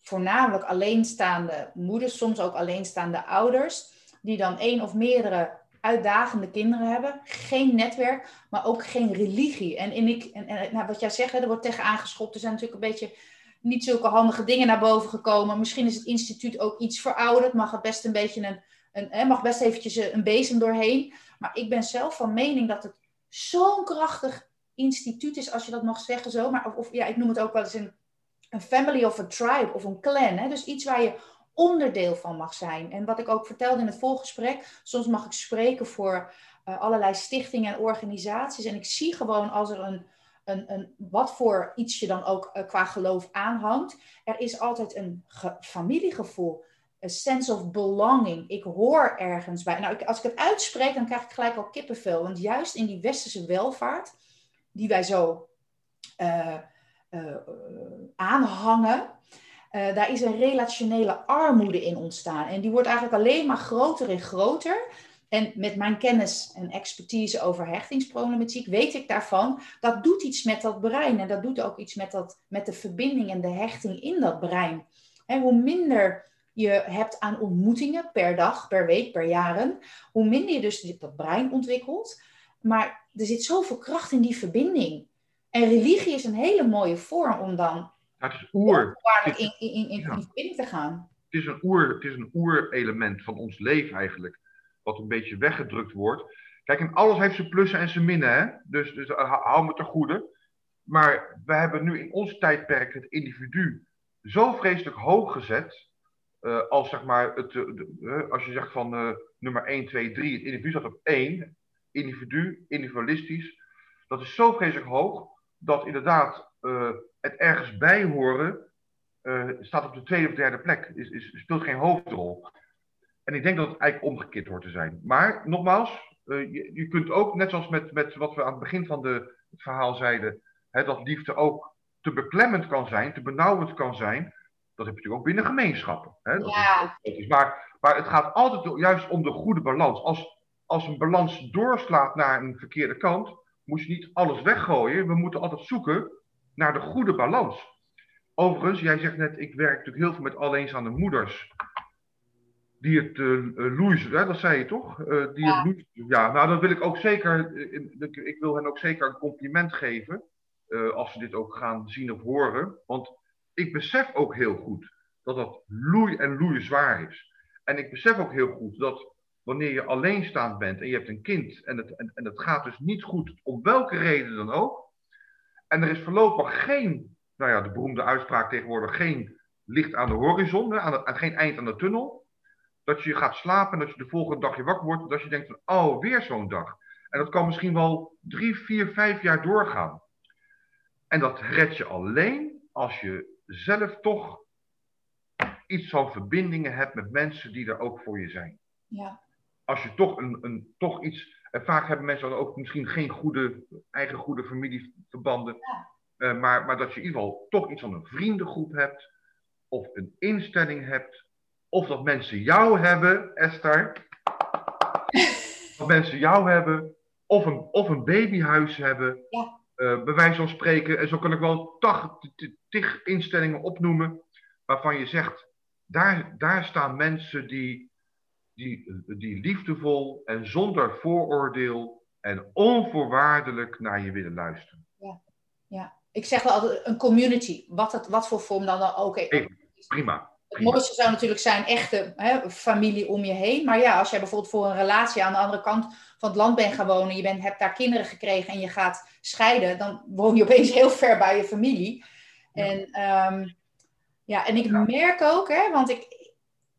voornamelijk alleenstaande moeders, soms ook alleenstaande ouders, die dan één of meerdere uitdagende kinderen hebben, geen netwerk, maar ook geen religie. En, in ik, en, nou, wat jij zegt, er wordt tegen aangeschopt, er zijn natuurlijk een beetje niet zulke handige dingen naar boven gekomen. Misschien is het instituut ook iets verouderd, mag het best een beetje een, een mag best eventjes een bezem doorheen. Maar ik ben zelf van mening dat het zo'n krachtig instituut is, als je dat mag zeggen zo. Maar, of, of ja, ik noem het ook wel eens een, een family of a tribe of een clan. Hè? Dus iets waar je onderdeel van mag zijn. En wat ik ook vertelde in het voorgesprek, soms mag ik spreken voor uh, allerlei stichtingen en organisaties. En ik zie gewoon als er een, een, een wat voor iets je dan ook uh, qua geloof aanhangt, er is altijd een familiegevoel. Een sense of belonging. Ik hoor ergens bij. Nou, ik, als ik het uitspreek, dan krijg ik gelijk al kippenvel. Want juist in die westerse welvaart, die wij zo uh, aanhangen, uh, daar is een relationele armoede in ontstaan. En die wordt eigenlijk alleen maar groter en groter. En met mijn kennis en expertise over hechtingsproblematiek weet ik daarvan, dat doet iets met dat brein. En dat doet ook iets met, dat, met de verbinding en de hechting in dat brein. En hoe minder je hebt aan ontmoetingen per dag, per week, per jaren, hoe minder je dus dat brein ontwikkelt. Maar er zit zoveel kracht in die verbinding. En religie is een hele mooie vorm om dan het is oer. in, in, in, in te gaan. Het is een oer, het is een oerelement van ons leven eigenlijk. Wat een beetje weggedrukt wordt. Kijk, en alles heeft zijn plussen en zijn minnen, hè? Dus, dus hou me te goede. Maar we hebben nu in ons tijdperk het individu zo vreselijk hoog gezet. Uh, als zeg maar, het, uh, als je zegt van uh, nummer 1, 2, 3, het individu staat op 1, individu, individualistisch. Dat is zo vreselijk hoog dat inderdaad het ergens bij horen uh, staat op de tweede of derde plek. Is, is, speelt geen hoofdrol. En ik denk dat het eigenlijk omgekeerd hoort te zijn. Maar nogmaals, uh, je, je, kunt ook, net zoals met, met wat we aan het begin van de, het verhaal zeiden, hè, dat liefde ook te beklemmend kan zijn, te benauwend kan zijn. Dat heb je natuurlijk ook binnen gemeenschappen. Hè? Dat ja. is, maar, maar het gaat altijd juist om de goede balans. Als, als een balans doorslaat naar een verkeerde kant, moet je niet alles weggooien. We moeten altijd zoeken naar de goede balans. Overigens, jij zegt net, ik werk natuurlijk heel veel met alleenstaande moeders. Die het uh, hè, dat zei je toch? Uh, die ja. Het ja, nou dat wil ik ook zeker, ik wil hen ook zeker een compliment geven. Uh, als ze dit ook gaan zien of horen. Want ik besef ook heel goed dat dat loei en loei zwaar is. En ik besef ook heel goed dat wanneer je alleenstaand bent en je hebt een kind en het, en, en het gaat dus niet goed, om welke reden dan ook, en er is voorlopig geen, nou ja, de beroemde uitspraak tegenwoordig, geen licht aan de horizon, aan, aan geen eind aan de tunnel. Dat je gaat slapen en dat je de volgende dag je wakker wordt, dat je denkt van, oh, weer zo'n dag. En dat kan misschien wel drie, vier, vijf jaar doorgaan. En dat red je alleen als je zelf toch iets van verbindingen hebt met mensen die er ook voor je zijn. Ja. Als je toch, een, een, toch iets en vaak hebben mensen dan ook misschien geen goede, eigen goede familieverbanden. Uh, maar, maar dat je in ieder geval toch iets van een vriendengroep hebt. Of een instelling hebt. Of dat mensen jou hebben, Esther. dat mensen jou hebben. Of een, of een babyhuis hebben. Ja. Uh, bij wijze van spreken. En zo kan ik wel tig instellingen opnoemen. Waarvan je zegt, daar, daar staan mensen die die, die liefdevol en zonder vooroordeel en onvoorwaardelijk naar je willen luisteren. Ja, ja. ik zeg wel altijd een community, wat, het, wat voor vorm dan ook. Okay. Prima. Het mooiste zou natuurlijk zijn echte hè, familie om je heen. Maar ja, als jij bijvoorbeeld voor een relatie aan de andere kant van het land bent gaan wonen, je bent, hebt daar kinderen gekregen en je gaat scheiden, dan woon je opeens heel ver bij je familie. Ja. En, um, ja, en ik ja. merk ook, hè, want ik,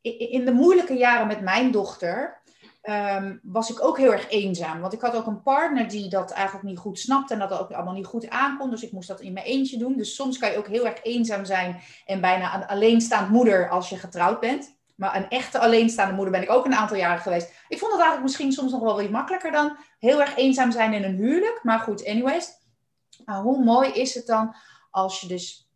in de moeilijke jaren met mijn dochter um, was ik ook heel erg eenzaam. Want ik had ook een partner die dat eigenlijk niet goed snapte en dat ook allemaal niet goed aankon. Dus ik moest dat in mijn eentje doen. Dus soms kan je ook heel erg eenzaam zijn en bijna een alleenstaand moeder als je getrouwd bent. Maar een echte alleenstaande moeder ben ik ook een aantal jaren geweest. Ik vond het eigenlijk misschien soms nog wel weer makkelijker dan heel erg eenzaam zijn in een huwelijk. Maar goed, anyways. Maar hoe mooi is het dan als je dus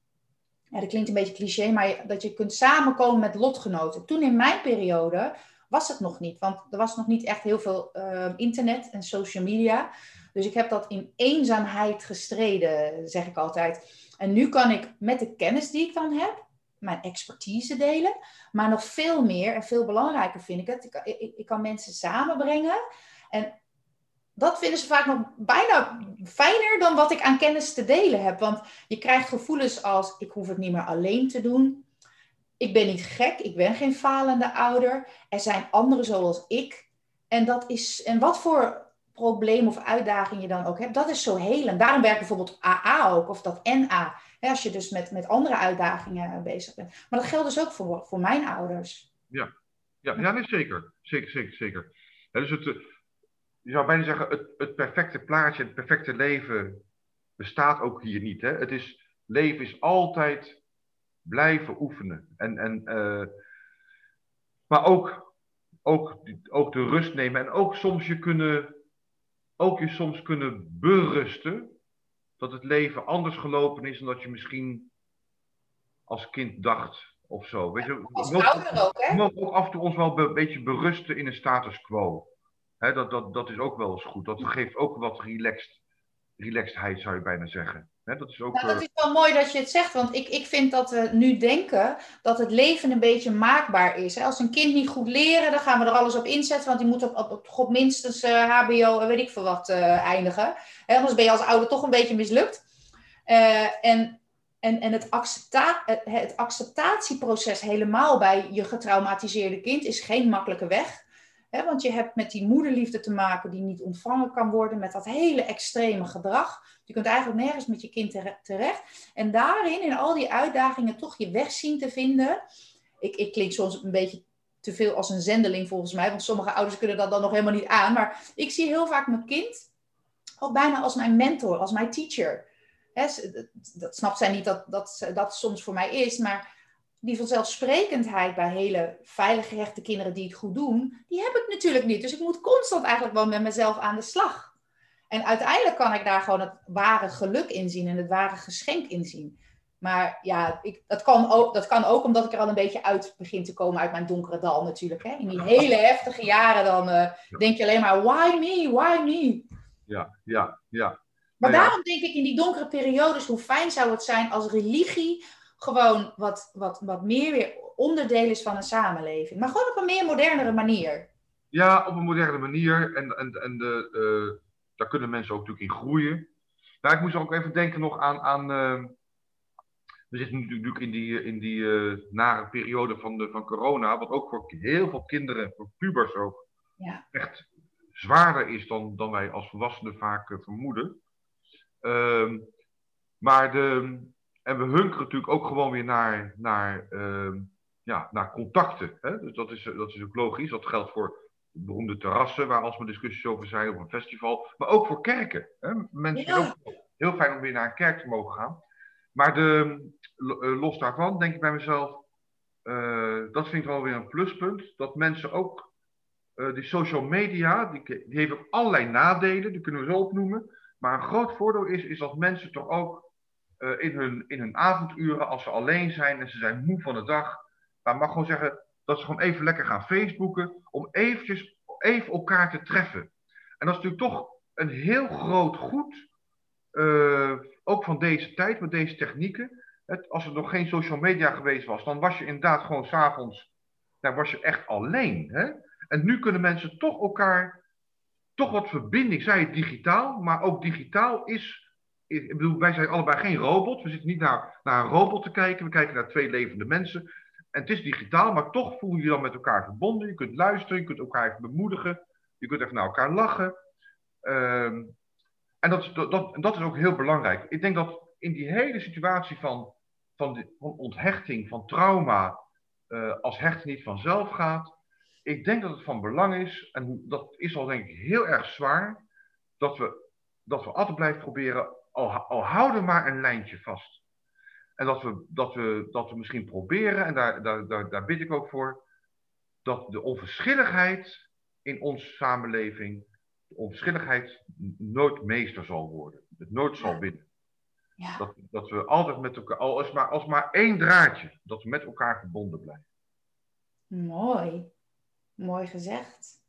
ja, dat klinkt een beetje cliché, maar dat je kunt samenkomen met lotgenoten. Toen in mijn periode was het nog niet, want er was nog niet echt heel veel uh, internet en social media. Dus ik heb dat in eenzaamheid gestreden, zeg ik altijd. En nu kan ik met de kennis die ik dan heb, mijn expertise delen. Maar nog veel meer en veel belangrijker vind ik het. Ik, ik, ik kan mensen samenbrengen. En dat vinden ze vaak nog bijna fijner dan wat ik aan kennis te delen heb. Want je krijgt gevoelens als: ik hoef het niet meer alleen te doen. Ik ben niet gek, ik ben geen falende ouder. Er zijn anderen zoals ik. En, dat is, en wat voor probleem of uitdaging je dan ook hebt, dat is zo helend. Daarom werkt bijvoorbeeld AA ook, of dat NA. Hè, als je dus met, met andere uitdagingen bezig bent. Maar dat geldt dus ook voor, voor mijn ouders. Ja, ja, ja nee, zeker. Zeker, zeker, zeker. dus het, eh, je zou bijna zeggen, het, het perfecte plaatje, het perfecte leven bestaat ook hier niet. Hè? Het is, leven is altijd blijven oefenen. En, en, uh, maar ook, ook, ook de rust nemen en ook soms je kunnen, ook je soms kunnen berusten dat het leven anders gelopen is dan dat je misschien als kind dacht of zo. Weet je, als ouder ook, hè? We mogen ook af en toe ons wel een beetje berusten in een status quo. Dat, dat, dat is ook wel eens goed. Dat geeft ook wat relaxed, relaxedheid, zou je bijna zeggen. dat, is ook, nou, dat is wel mooi dat je het zegt, want ik, ik vind dat we nu denken dat het leven een beetje maakbaar is. Als een kind niet goed leren, dan gaan we er alles op inzetten, want die moet op, op, op minstens uh, eh, HBO en weet ik veel wat uh, eindigen. Anders ben je als ouder toch een beetje mislukt. Uh, en en, en het, accepta het acceptatieproces helemaal bij je getraumatiseerde kind is geen makkelijke weg. Want je hebt met die moederliefde te maken die niet ontvangen kan worden, met dat hele extreme gedrag. Je kunt eigenlijk nergens met je kind terecht. En daarin, in al die uitdagingen, toch je weg zien te vinden. Ik, ik klink soms een beetje te veel als een zendeling volgens mij, want sommige ouders kunnen dat dan nog helemaal niet aan. Maar ik zie heel vaak mijn kind ook bijna als mijn mentor, als mijn teacher. Hè, dat snapt zij niet dat, dat dat soms voor mij is, maar die vanzelfsprekendheid bij hele veilig gehechte kinderen die het goed doen, die heb ik natuurlijk niet. Dus ik moet constant eigenlijk wel met mezelf aan de slag. En uiteindelijk kan ik daar gewoon het ware geluk in zien en het ware geschenk in zien. Maar ja, ik, dat, kan ook, dat kan ook omdat ik er al een beetje uit begin te komen uit mijn donkere dal natuurlijk. Hè? In die hele heftige jaren dan uh, denk je alleen maar, why me, why me? Ja, ja, ja. Maar daarom denk ik in die donkere periodes, hoe fijn zou het zijn als religie gewoon wat, wat, wat meer weer onderdeel is van een samenleving. Maar gewoon op een meer modernere manier. Ja, op een moderne manier. En, en, en de, uh, daar kunnen mensen ook natuurlijk in groeien. Nou, ik moest ook even denken nog aan. aan uh, we zitten natuurlijk in die, in die uh, nare periode van, de, van corona. Wat ook voor heel veel kinderen, voor pubers ook, ja. echt zwaarder is dan, dan wij als volwassenen vaak vermoeden. Ehm, maar de, en we hunkeren natuurlijk ook gewoon weer naar, naar, uh, ja, naar contacten. Hè? Dus dat is, dat is ook logisch. Dat geldt voor beroemde terrassen, waar alsmaar discussies over zijn, op een festival. Maar ook voor kerken. Hè? Mensen ja. ook heel fijn om weer naar een kerk te mogen gaan. Maar de, eh, los daarvan denk ik bij mezelf, uh, dat vind ik wel weer een pluspunt. Dat mensen ook, uh, die social media, die, die heeft ook allerlei nadelen, die kunnen we zo opnoemen. Maar een groot voordeel is, is dat mensen toch ook uh, in, hun, in hun avonduren, als ze alleen zijn en ze zijn moe van de dag, maar mag gewoon zeggen dat ze gewoon even lekker gaan Facebooken om eventjes, even elkaar te treffen. En dat is natuurlijk toch een heel groot goed, uh, ook van deze tijd, met deze technieken. Het, als er nog geen social media geweest was, dan was je inderdaad gewoon s'avonds, daar was je echt alleen. Hè? En nu kunnen mensen toch elkaar toch wat verbinding. Zij het digitaal, maar ook digitaal is. Ik bedoel, wij zijn allebei geen robot. We zitten niet naar, naar een robot te kijken. We kijken naar twee levende mensen. En het is digitaal, maar toch voel je je dan met elkaar verbonden. Je kunt luisteren, je kunt elkaar even bemoedigen. Je kunt even naar elkaar lachen. Um, en dat is, dat, dat is ook heel belangrijk. Ik denk dat in die hele situatie van, van, van onthechting, van trauma, uh, als hechten niet vanzelf gaat, ik denk dat het van belang is, en dat is al denk ik heel erg zwaar, dat we, dat we altijd blijven proberen, al, al houden maar een lijntje vast. En dat we, dat we, dat we misschien proberen, en daar, daar, daar, daar bid ik ook voor, dat de onverschilligheid in onze samenleving, de onverschilligheid nooit meester zal worden. Het nooit zal winnen. Ja. Dat, dat we altijd met elkaar, als maar, als maar één draadje, dat we met elkaar verbonden blijven. Mooi. Mooi gezegd.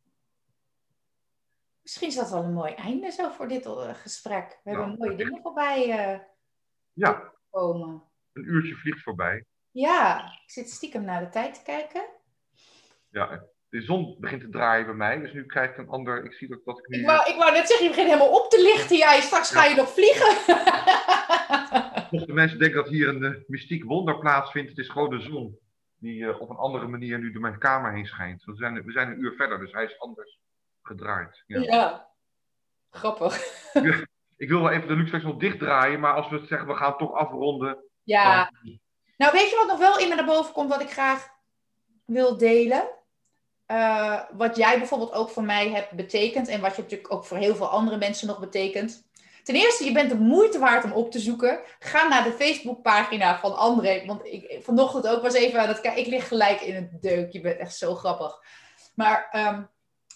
Misschien is dat wel een mooi einde zo voor dit uh, gesprek. We hebben mooie dingen voorbij uh, ja. komen. Een uurtje vliegt voorbij. Ja, ik zit stiekem naar de tijd te kijken. Ja, de zon begint te draaien bij mij, dus nu krijg ik een ander. Ik zie dat, dat ik nu. Ik wou, ik wou net zeggen, je begint helemaal op te lichten. Jij, straks ga je nog vliegen. Mochten mensen denken dat hier een uh, mystiek wonder plaatsvindt, het is gewoon de zon die uh, op een andere manier nu door mijn kamer heen schijnt. We zijn, we zijn een uur verder, dus hij is anders gedraaid. Ja. ja. Grappig. ik wil wel even de luxe nog dichtdraaien, maar als we het zeggen, we gaan toch afronden. Ja. Nou, weet je wat nog wel in me naar boven komt, wat ik graag wil delen? Uh, wat jij bijvoorbeeld ook voor mij hebt betekend en wat je natuurlijk ook voor heel veel andere mensen nog betekent. Ten eerste, je bent de moeite waard om op te zoeken. Ga naar de Facebookpagina van André. Want ik vanochtend ook was even aan het kijken. Ik lig gelijk in het deuk. Je bent echt zo grappig. Maar um,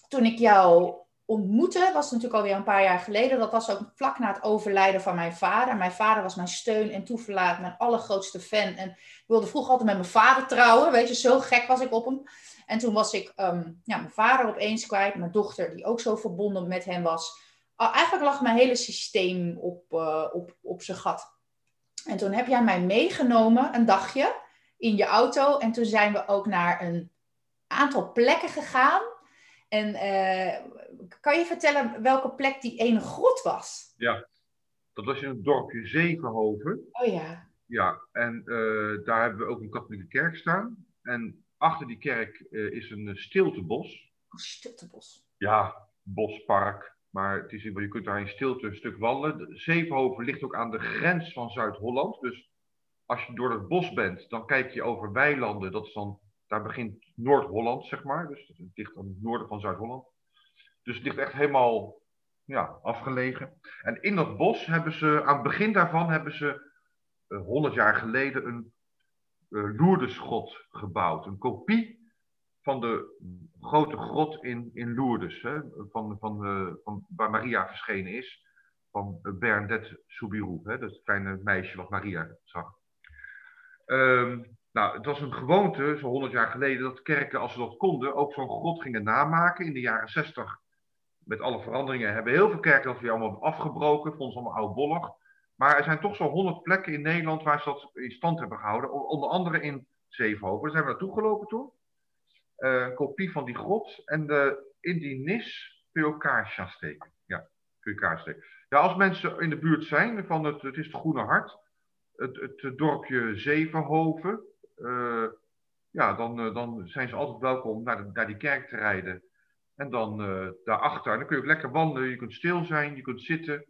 toen ik jou ontmoette, was het natuurlijk alweer een paar jaar geleden. Dat was ook vlak na het overlijden van mijn vader. Mijn vader was mijn steun en toeverlaat, mijn allergrootste fan. En ik wilde vroeger altijd met mijn vader trouwen. Weet je, zo gek was ik op hem. En toen was ik um, ja, mijn vader opeens kwijt. Mijn dochter, die ook zo verbonden met hem was. Eigenlijk lag mijn hele systeem op, uh, op, op zijn gat. En toen heb jij mij meegenomen een dagje in je auto. En toen zijn we ook naar een aantal plekken gegaan en uh, kan je vertellen welke plek die ene grot was? Ja, dat was in het dorpje Zevenhoven. Oh ja. Ja, en uh, daar hebben we ook een katholieke kerk staan. En achter die kerk uh, is een stiltebos. Oh, stiltebos. Ja, bospark. Maar het is, je kunt daar in stilte een stuk wandelen. Zevenhoven ligt ook aan de grens van Zuid-Holland. Dus als je door het bos bent, dan kijk je over weilanden. Dat is dan daar begint Noord-Holland, zeg maar. Dus het ligt aan het noorden van Zuid-Holland. Dus het ligt echt helemaal ja, afgelegen. En in dat bos hebben ze, aan het begin daarvan hebben ze uh, 100 jaar geleden een uh, Lourdesgrot gebouwd. Een kopie van de grote grot in, in Lourdes, hè, van, van, uh, van, waar Maria verschenen is. Van Bernadette Soubirou, hè, dat kleine meisje wat Maria zag. Um, nou, het was een gewoonte, zo'n 100 jaar geleden, dat kerken, als ze dat konden, ook zo'n grot gingen namaken. In de jaren 60, met alle veranderingen, hebben heel veel kerken dat weer allemaal afgebroken. Vonden ze allemaal oudbollig. Maar er zijn toch zo'n 100 plekken in Nederland waar ze dat in stand hebben gehouden. Onder andere in Zevenhoven. Daar zijn we naartoe gelopen toen. Uh, een kopie van die grot. En de, in die nis steken. Ja, steken. Ja, als mensen in de buurt zijn van het, het is het Groene Hart. Het, het dorpje Zevenhoven ja, dan, uh, dan zijn ze altijd welkom naar, de, naar die kerk te rijden. En dan uh, daarachter, dan kun je ook lekker wandelen. Je kunt stil zijn, je kunt zitten.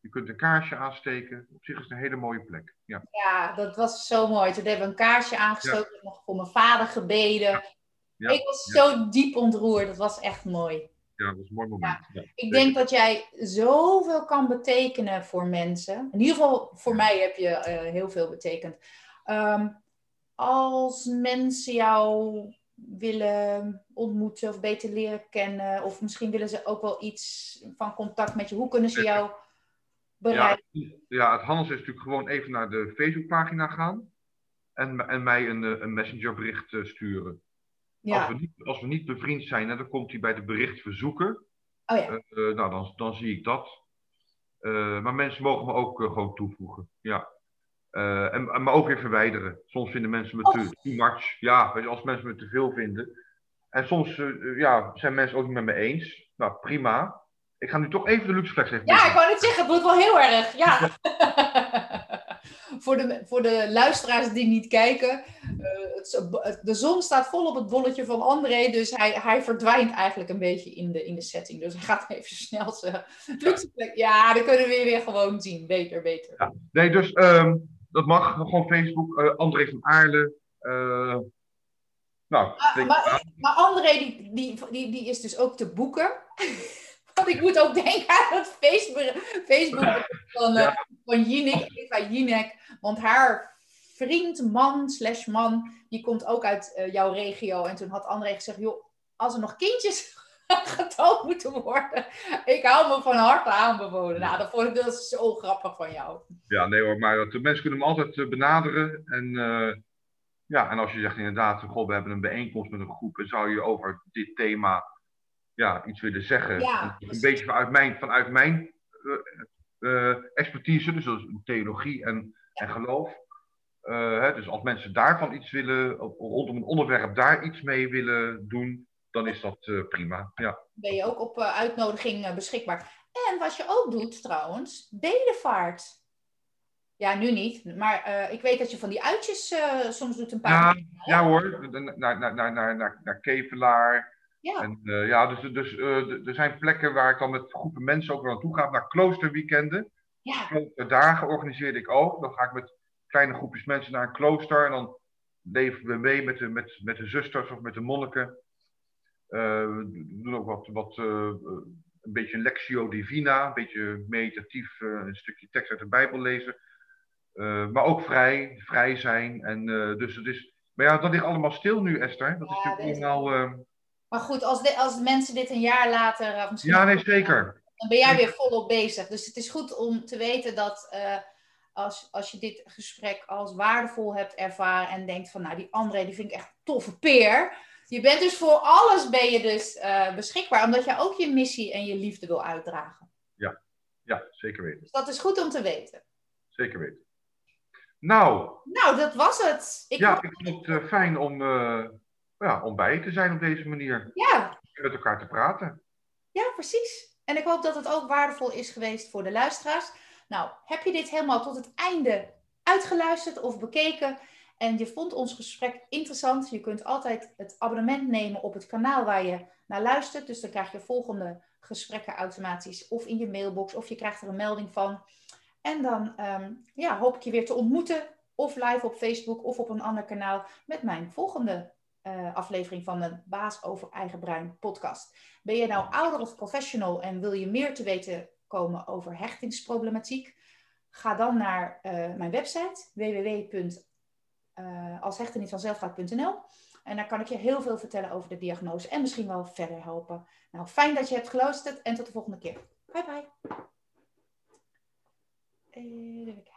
Je kunt een kaarsje aansteken. Op zich is het een hele mooie plek. Ja, ja dat was zo mooi. Toen hebben we een kaarsje aangestoken. Ja. nog voor mijn vader gebeden. Ja. Ja. Ik was zo diep ontroerd. Dat was echt mooi. Ja, dat was een mooi moment. Ik denk dat jij zoveel kan betekenen voor mensen. In ieder geval voor mij heb je heel veel betekend. Um, als mensen jou willen ontmoeten of beter leren kennen, of misschien willen ze ook wel iets van contact met je, hoe kunnen ze jou bereiken? Ja, ja het handels is natuurlijk gewoon even naar de Facebookpagina gaan en, en mij een, eh, een messengerbericht uh, sturen. Ja. Als, we niet, als we niet bevriend zijn, dan komt hij bij de berichtverzoeken. Oh ja. Uh, nou, dan, dan zie ik dat. maar mensen mogen me ook gewoon toevoegen. Ja. Uh, en, en, maar ook weer verwijderen. Soms vinden mensen me te too much. Ja, weet je, als mensen me te veel vinden. En soms uh, ja, zijn mensen ook niet met me eens. Nou, prima. Ik ga nu toch even de luxe flex even Ja, ik wou net zeggen, het wordt wel heel erg. Ja. voor, de, voor de luisteraars die niet kijken. Uh, het, de zon staat vol op het bolletje van André. Dus hij, hij verdwijnt eigenlijk een beetje in de, in de setting. Dus hij gaat even snel zijn luxe flex. Ja, dan kunnen we weer gewoon zien. Beter, beter. Ja. Nee, dus... Um dat mag, gewoon Facebook. Uh, André van Aarle. Uh, nou, maar, maar, maar, André, die, die, die, die is dus ook te boeken. Want ik moet ook denken aan het Facebook, Facebook van, uh, van Jinek, Eva Jinek. Want haar vriend, man, slash man, die komt ook uit jouw regio. En toen had André gezegd, joh, als er nog kindjes getoond moeten worden. Ik hou me van harte aanbevolen. Nou, dat vond ik dat zo grappig van jou. Ja, nee hoor, maar de mensen kunnen hem altijd eh, benaderen. En, uh, ja, en als je zegt inderdaad, goh, we hebben een bijeenkomst met een groep en zou je over dit thema ja, iets willen zeggen. Ja, een beetje vanuit mijn, vanuit mijn uh, expertise, dus dat is theologie en, en geloof. Hè, dus als mensen daarvan iets willen, rondom een onderwerp daar iets mee willen doen, dan is dat uh, prima. Ja. Ben je ook op uh, uitnodiging uh, beschikbaar. En wat je ook doet trouwens, bedevaart. Ja, nu niet. Maar ik weet dat je van die uitjes soms doet een paar ja, Ja hoor, naar, naar, naar, naar, naar Kevelaar, Ja. En ja, dus, dus er zijn plekken waar ik dan met groepen mensen ook wel naartoe ga, naar kloosterweekenden. Ja. Kloosterdagen organiseerde ik ook. Dan ga ik met kleine groepjes mensen naar een klooster en dan leven we mee met de, met, met de zusters of met de monniken. Uh, we doen ook wat, wat een beetje een lectio divina, een beetje meditatief, een stukje tekst uit de Bijbel lezen. maar ook vrij, vrij zijn. En, dus het is, maar ja, dat ligt allemaal stil nu, Esther. Dat is natuurlijk allemaal... Maar goed, als, de, als mensen dit een jaar later... of misschien Ja, nee, zeker. dan ben jij weer volop bezig. Dus het is goed om te weten dat eh, als, als je dit gesprek als waardevol hebt ervaren en denkt van, nou, die André, die vind ik echt een toffe peer. Je bent dus voor alles ben je dus eh, beschikbaar, omdat jij ook je missie en je liefde wil uitdragen. Ja, zeker weten. Dus dat is goed om te weten. Zeker weten. Nou, Nou, dat was het. Ik ja, ik vond het eh, fijn om, eh, ja, om bij je te zijn op deze manier. ja, Met elkaar te praten. Ja, precies. En ik hoop dat het ook waardevol is geweest voor de luisteraars. Nou, heb je dit helemaal tot het einde uitgeluisterd of bekeken en je vond ons gesprek interessant? Je kunt altijd het abonnement nemen op het kanaal waar je naar luistert. Dus dan krijg je volgende gesprekken automatisch of in je mailbox of je krijgt er een melding van. En dan ehm, ja, hoop ik je weer te ontmoeten of live op Facebook of op een ander kanaal met mijn volgende eh, aflevering van de Baas over Eigen Brein podcast. Ben je nou ouder of professional en wil je meer te weten komen over hechtingsproblematiek? Ga dan naar eh, mijn website www.alshechten-niet-vanzelf-gaat.nl en daar kan ik je heel veel vertellen over de diagnose en misschien wel verder helpen. Nou, fijn dat je hebt geluisterd en tot de volgende keer. Bye bye. Eh.